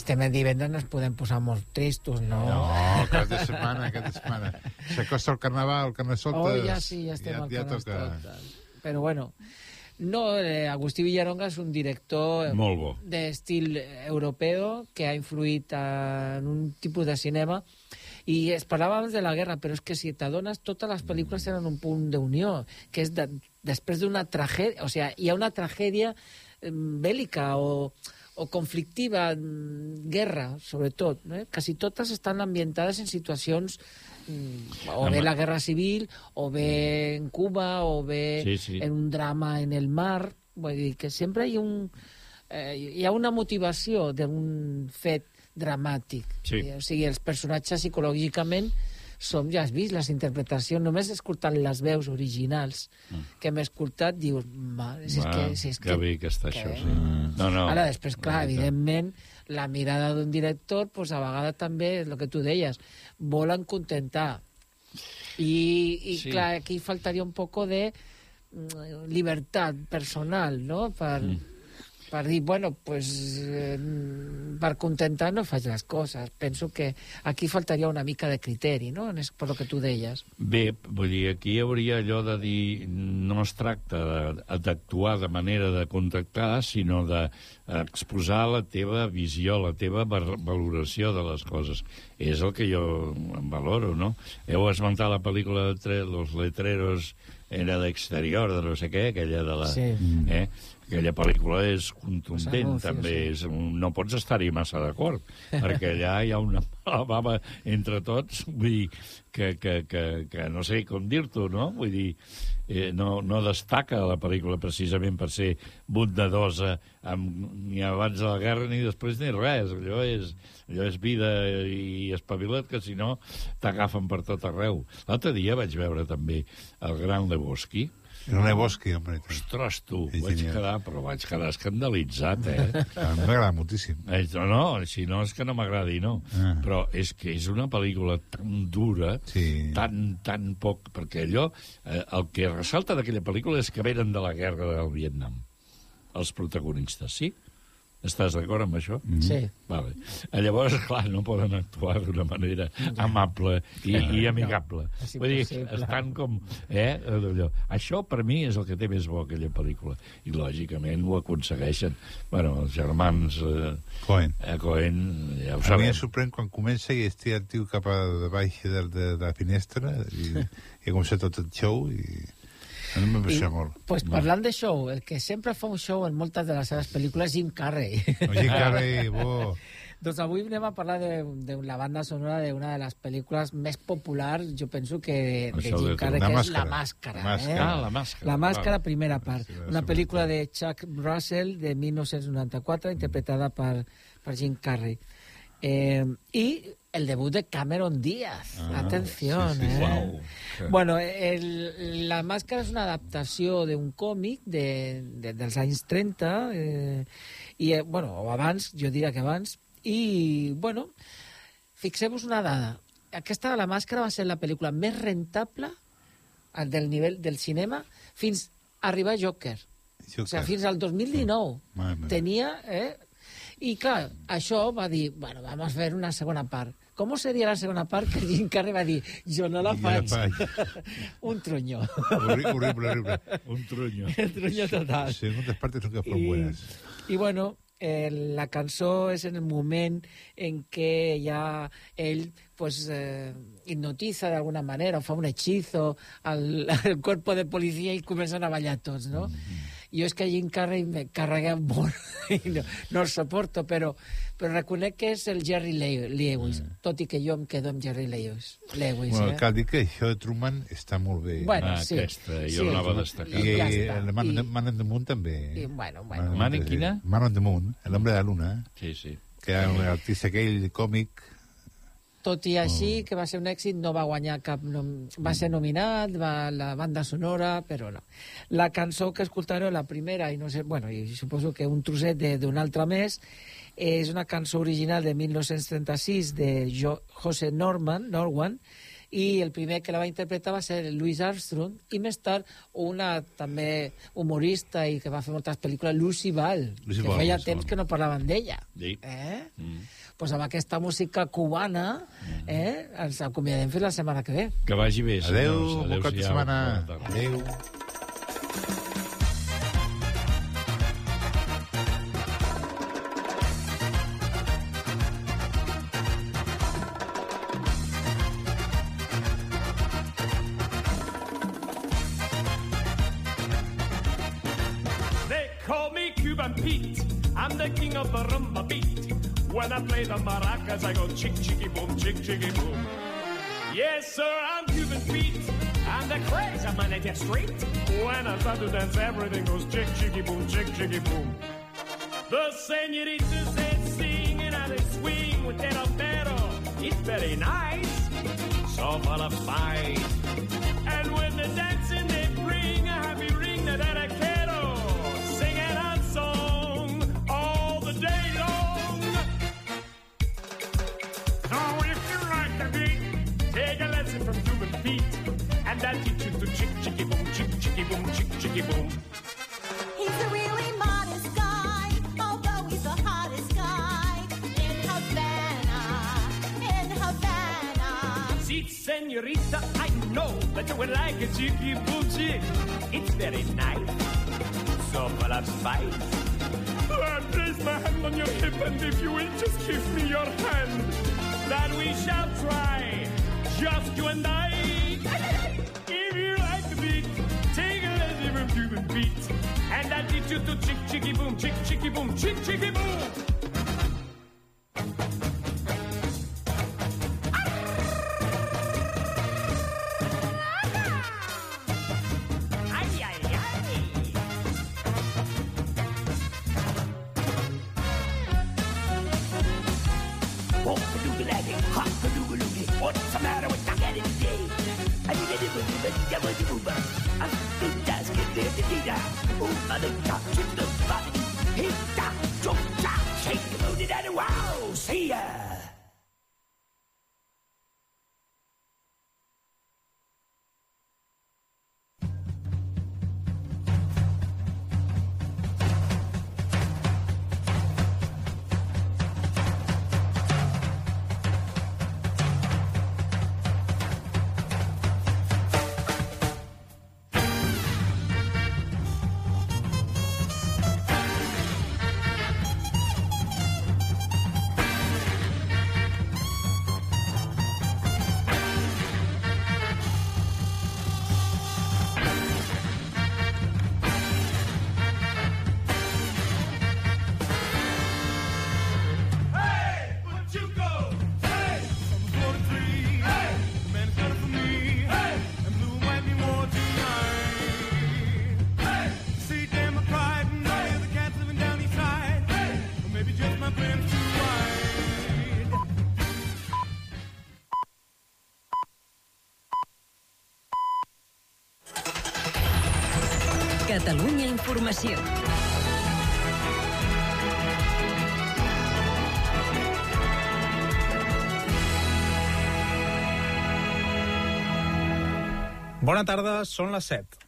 Speaker 10: estem a divendres, ens podem posar molt tristos, no?
Speaker 11: No, cap de setmana, cap de setmana. S'acosta el carnaval, el carnestoltes...
Speaker 10: Oh, ja sí, ja estem
Speaker 11: ja,
Speaker 10: al
Speaker 11: ja toca.
Speaker 10: Però bueno, no, eh, Agustí Villaronga és un director d'estil europeu que ha influït en un tipus de cinema i es parlava abans de la guerra, però és que si t'adones, totes les pel·lícules tenen un punt d'unió, que és de, després d'una tragèdia, o sigui, hi ha una tragèdia eh, bèl·lica o, o conflictiva, mm, guerra, sobretot. Eh? Quasi totes estan ambientades en situacions mm, o bé la guerra civil, o bé en Cuba, o bé
Speaker 9: Sí, sí.
Speaker 10: en un drama en el mar. Vull dir que sempre hi ha, un, eh, hi ha una motivació d'un fet dramàtic.
Speaker 9: Sí.
Speaker 10: O sigui, els personatges psicològicament som, ja has vist, les interpretacions, només escoltant les veus originals que hem escoltat, dius, mare, si és
Speaker 9: Va,
Speaker 10: que... Si és
Speaker 9: que bé que està això, sí. No, no.
Speaker 10: Ara, després, clar,
Speaker 9: La veritat.
Speaker 10: evidentment, la mirada d'un director, pues, a vegades també, és el que tu deies, volen contentar. I, i
Speaker 9: Sí.
Speaker 10: clar, aquí faltaria un poco de mm, libertad personal, no?, per,
Speaker 9: Mm.
Speaker 10: Per dir, bueno, pues, eh, per contentar no faig les coses. Penso que aquí faltaria una mica de criteri, no?, És per lo que tu deies.
Speaker 9: Bé, vull dir, aquí hi hauria allò de dir no es tracta de- d'actuar de manera de contactar, sinó d'exposar la teva visió, la teva val- valoració de les coses. És el que jo em valoro, no? Heu esmentat la pel·lícula de tre Los letreros era d'exterior, de no sé què, aquella de la...
Speaker 10: Sí.
Speaker 9: Eh? Aquella pel·lícula és contundent,
Speaker 10: anuncis,
Speaker 9: també.
Speaker 10: sí.
Speaker 9: És, un- no pots estar-hi massa d'acord, perquè allà hi ha una mala bava entre tots, vull dir, que, que, que, que no sé com dir-t'ho, no? Vull dir, eh, no, no destaca la pel·lícula precisament per ser bondadosa amb, ni abans de la guerra ni després ni res. Allò és, allò és vida i espavila't, que si no t'agafen per tot arreu. L'altre dia vaig veure també el Gran Lebowski,
Speaker 11: El Lebowski, hombre.
Speaker 9: Ostres, tu,
Speaker 11: És
Speaker 9: vaig
Speaker 11: genial.
Speaker 9: quedar, però vaig quedar escandalitzat, eh?
Speaker 11: A mi m'agrada moltíssim.
Speaker 9: Eh, No, no, si no és que no m'agradi, no.
Speaker 11: Ah.
Speaker 9: Però és que és una pel·lícula tan dura,
Speaker 11: Sí.
Speaker 9: tan, tan poc... Perquè allò, eh, el que ressalta d'aquella pel·lícula és que venen de la guerra del Vietnam. Els protagonistes, sí? Estàs d'acord amb això?
Speaker 11: Mm-hmm.
Speaker 10: Sí.
Speaker 9: Vale. Eh, Llavors, clar, no poden actuar d'una manera amable i, i amigable.
Speaker 10: No,
Speaker 9: Vull dir, estan com... Eh, allò. Això, per mi, és el que té més bo aquella pel·lícula. I, lògicament, ho aconsegueixen. Bueno, els germans... Eh,
Speaker 11: Cohen.
Speaker 9: Eh, Cohen, ja ho
Speaker 11: A mi
Speaker 9: sabem.
Speaker 11: em sorprèn quan comença i estia el tio cap a de baix de, de, de la finestra i, i comença tot el show i... A mi molt.
Speaker 10: pues, parlant de show, el que sempre fa un show en moltes de les seves pel·lícules, Jim Carrey.
Speaker 11: O Jim Carrey, bo.
Speaker 10: doncs avui anem a parlar de, de la banda sonora d'una de les pel·lícules més populars, jo penso que de, de Jim Carrey, que és La
Speaker 9: Màscara.
Speaker 10: Màscara. Eh?
Speaker 9: Ah, La Màscara,
Speaker 10: La Màscara,
Speaker 9: val.
Speaker 10: primera part.
Speaker 9: Sí,
Speaker 10: Una pel·lícula de Chuck Russell de 1994, interpretada per, per Jim Carrey. Eh, I el debut de Cameron Díaz.
Speaker 9: Ah,
Speaker 10: Atención,
Speaker 9: sí, sí,
Speaker 10: eh?
Speaker 9: uau.
Speaker 10: Bueno, el, La Màscara és una adaptació d'un còmic de, de, dels anys 30, eh, i, eh, bueno, o abans, jo diria que abans, i, bueno, fixeu-vos una dada. Aquesta, La Màscara, va ser la pel·lícula més rentable del nivell del cinema fins a arribar a Joker.
Speaker 11: Joker.
Speaker 10: O sigui, fins al 2019.
Speaker 11: Mare meva.
Speaker 10: Tenia, eh? I, clar, això va dir, bueno, vamos a fer una segona part. Com seria la segona part que Jim Carrey va dir, jo no la
Speaker 11: Jo la
Speaker 10: faig.
Speaker 11: faig.
Speaker 10: Un truño.
Speaker 11: Horri- horrible, horrible.
Speaker 9: Un truño.
Speaker 10: Un truño total.
Speaker 11: Segundas partes nunca fueron
Speaker 10: Y-
Speaker 11: buenas.
Speaker 10: I bueno, eh, la cançó és en el moment en què ja ell pues, eh, hipnotiza de alguna manera o fa un hechizo al, al cuerpo de policía i comencen a ballar tots, no? Jo és que Jim Carrey me carrega molt i no, no el suporto, però, però reconec que és el Jerry Le- Lewis, tot i que jo em quedo amb Jerry Lewis. Lewis
Speaker 11: Bueno,
Speaker 10: eh?
Speaker 11: cal dir que això de Truman està molt bé.
Speaker 10: Bueno,
Speaker 9: Ah,
Speaker 10: sí.
Speaker 9: aquesta, jo
Speaker 10: Sí.
Speaker 9: l'anava a destacar.
Speaker 11: I
Speaker 10: Ja està.
Speaker 11: el Man,
Speaker 10: I-
Speaker 11: Man on the Moon també.
Speaker 10: I, bueno, bueno.
Speaker 9: Man in quina?
Speaker 11: Man on the Moon, el hombre de la luna,
Speaker 9: Sí, sí.
Speaker 11: que era un artista aquell còmic
Speaker 10: Tot i així, que va ser un èxit, no va guanyar cap... Nom... Va ser nominat, va la banda sonora, però no. La cançó que escoltareu, la primera, i no sé, bueno, i suposo que un trosset de- d'un altre més, és una cançó original de 1936 de jo, José Norman, Norwan, i el primer que la va interpretar va ser Louis Armstrong, i més tard una també humorista i que va fer moltes pel·lícules, Lucy Ball,
Speaker 11: Lucy
Speaker 10: que
Speaker 11: Ball,
Speaker 10: feia
Speaker 11: Lucy
Speaker 10: temps
Speaker 11: Ball.
Speaker 10: que no parlaven d'ella.
Speaker 9: Sí.
Speaker 10: Eh?
Speaker 9: Mm.
Speaker 10: pues amb aquesta música cubana eh, ens acomiadem fins la setmana que ve.
Speaker 9: Que vagi bé,
Speaker 11: Adéu,
Speaker 9: senyors.
Speaker 11: bon cap de
Speaker 9: Adéu-siau.
Speaker 11: setmana.
Speaker 9: Bona tarda.
Speaker 11: Adéu.
Speaker 24: Man, I get straight. When I start to dance, everything goes chick chicky boom, chick chicky boom. The senoritas they sing and they swing with their pero. It's very nice, so full of spice. And when they're dancing, boom, boom.
Speaker 27: He's a really modest guy, although he's the hottest guy in Havana, in Havana.
Speaker 24: See, senorita, I know that you would like a chicky boom chick. It's very nice, so full of spice. I place my hand on your hip, and if you will just give me your hand, that we shall try, just you and I. beat, and I'll teach you to chick chicky boom, chick chicky boom, chick chicky boom.
Speaker 19: Catalunya Informació.
Speaker 2: Bona tarda, són les 7.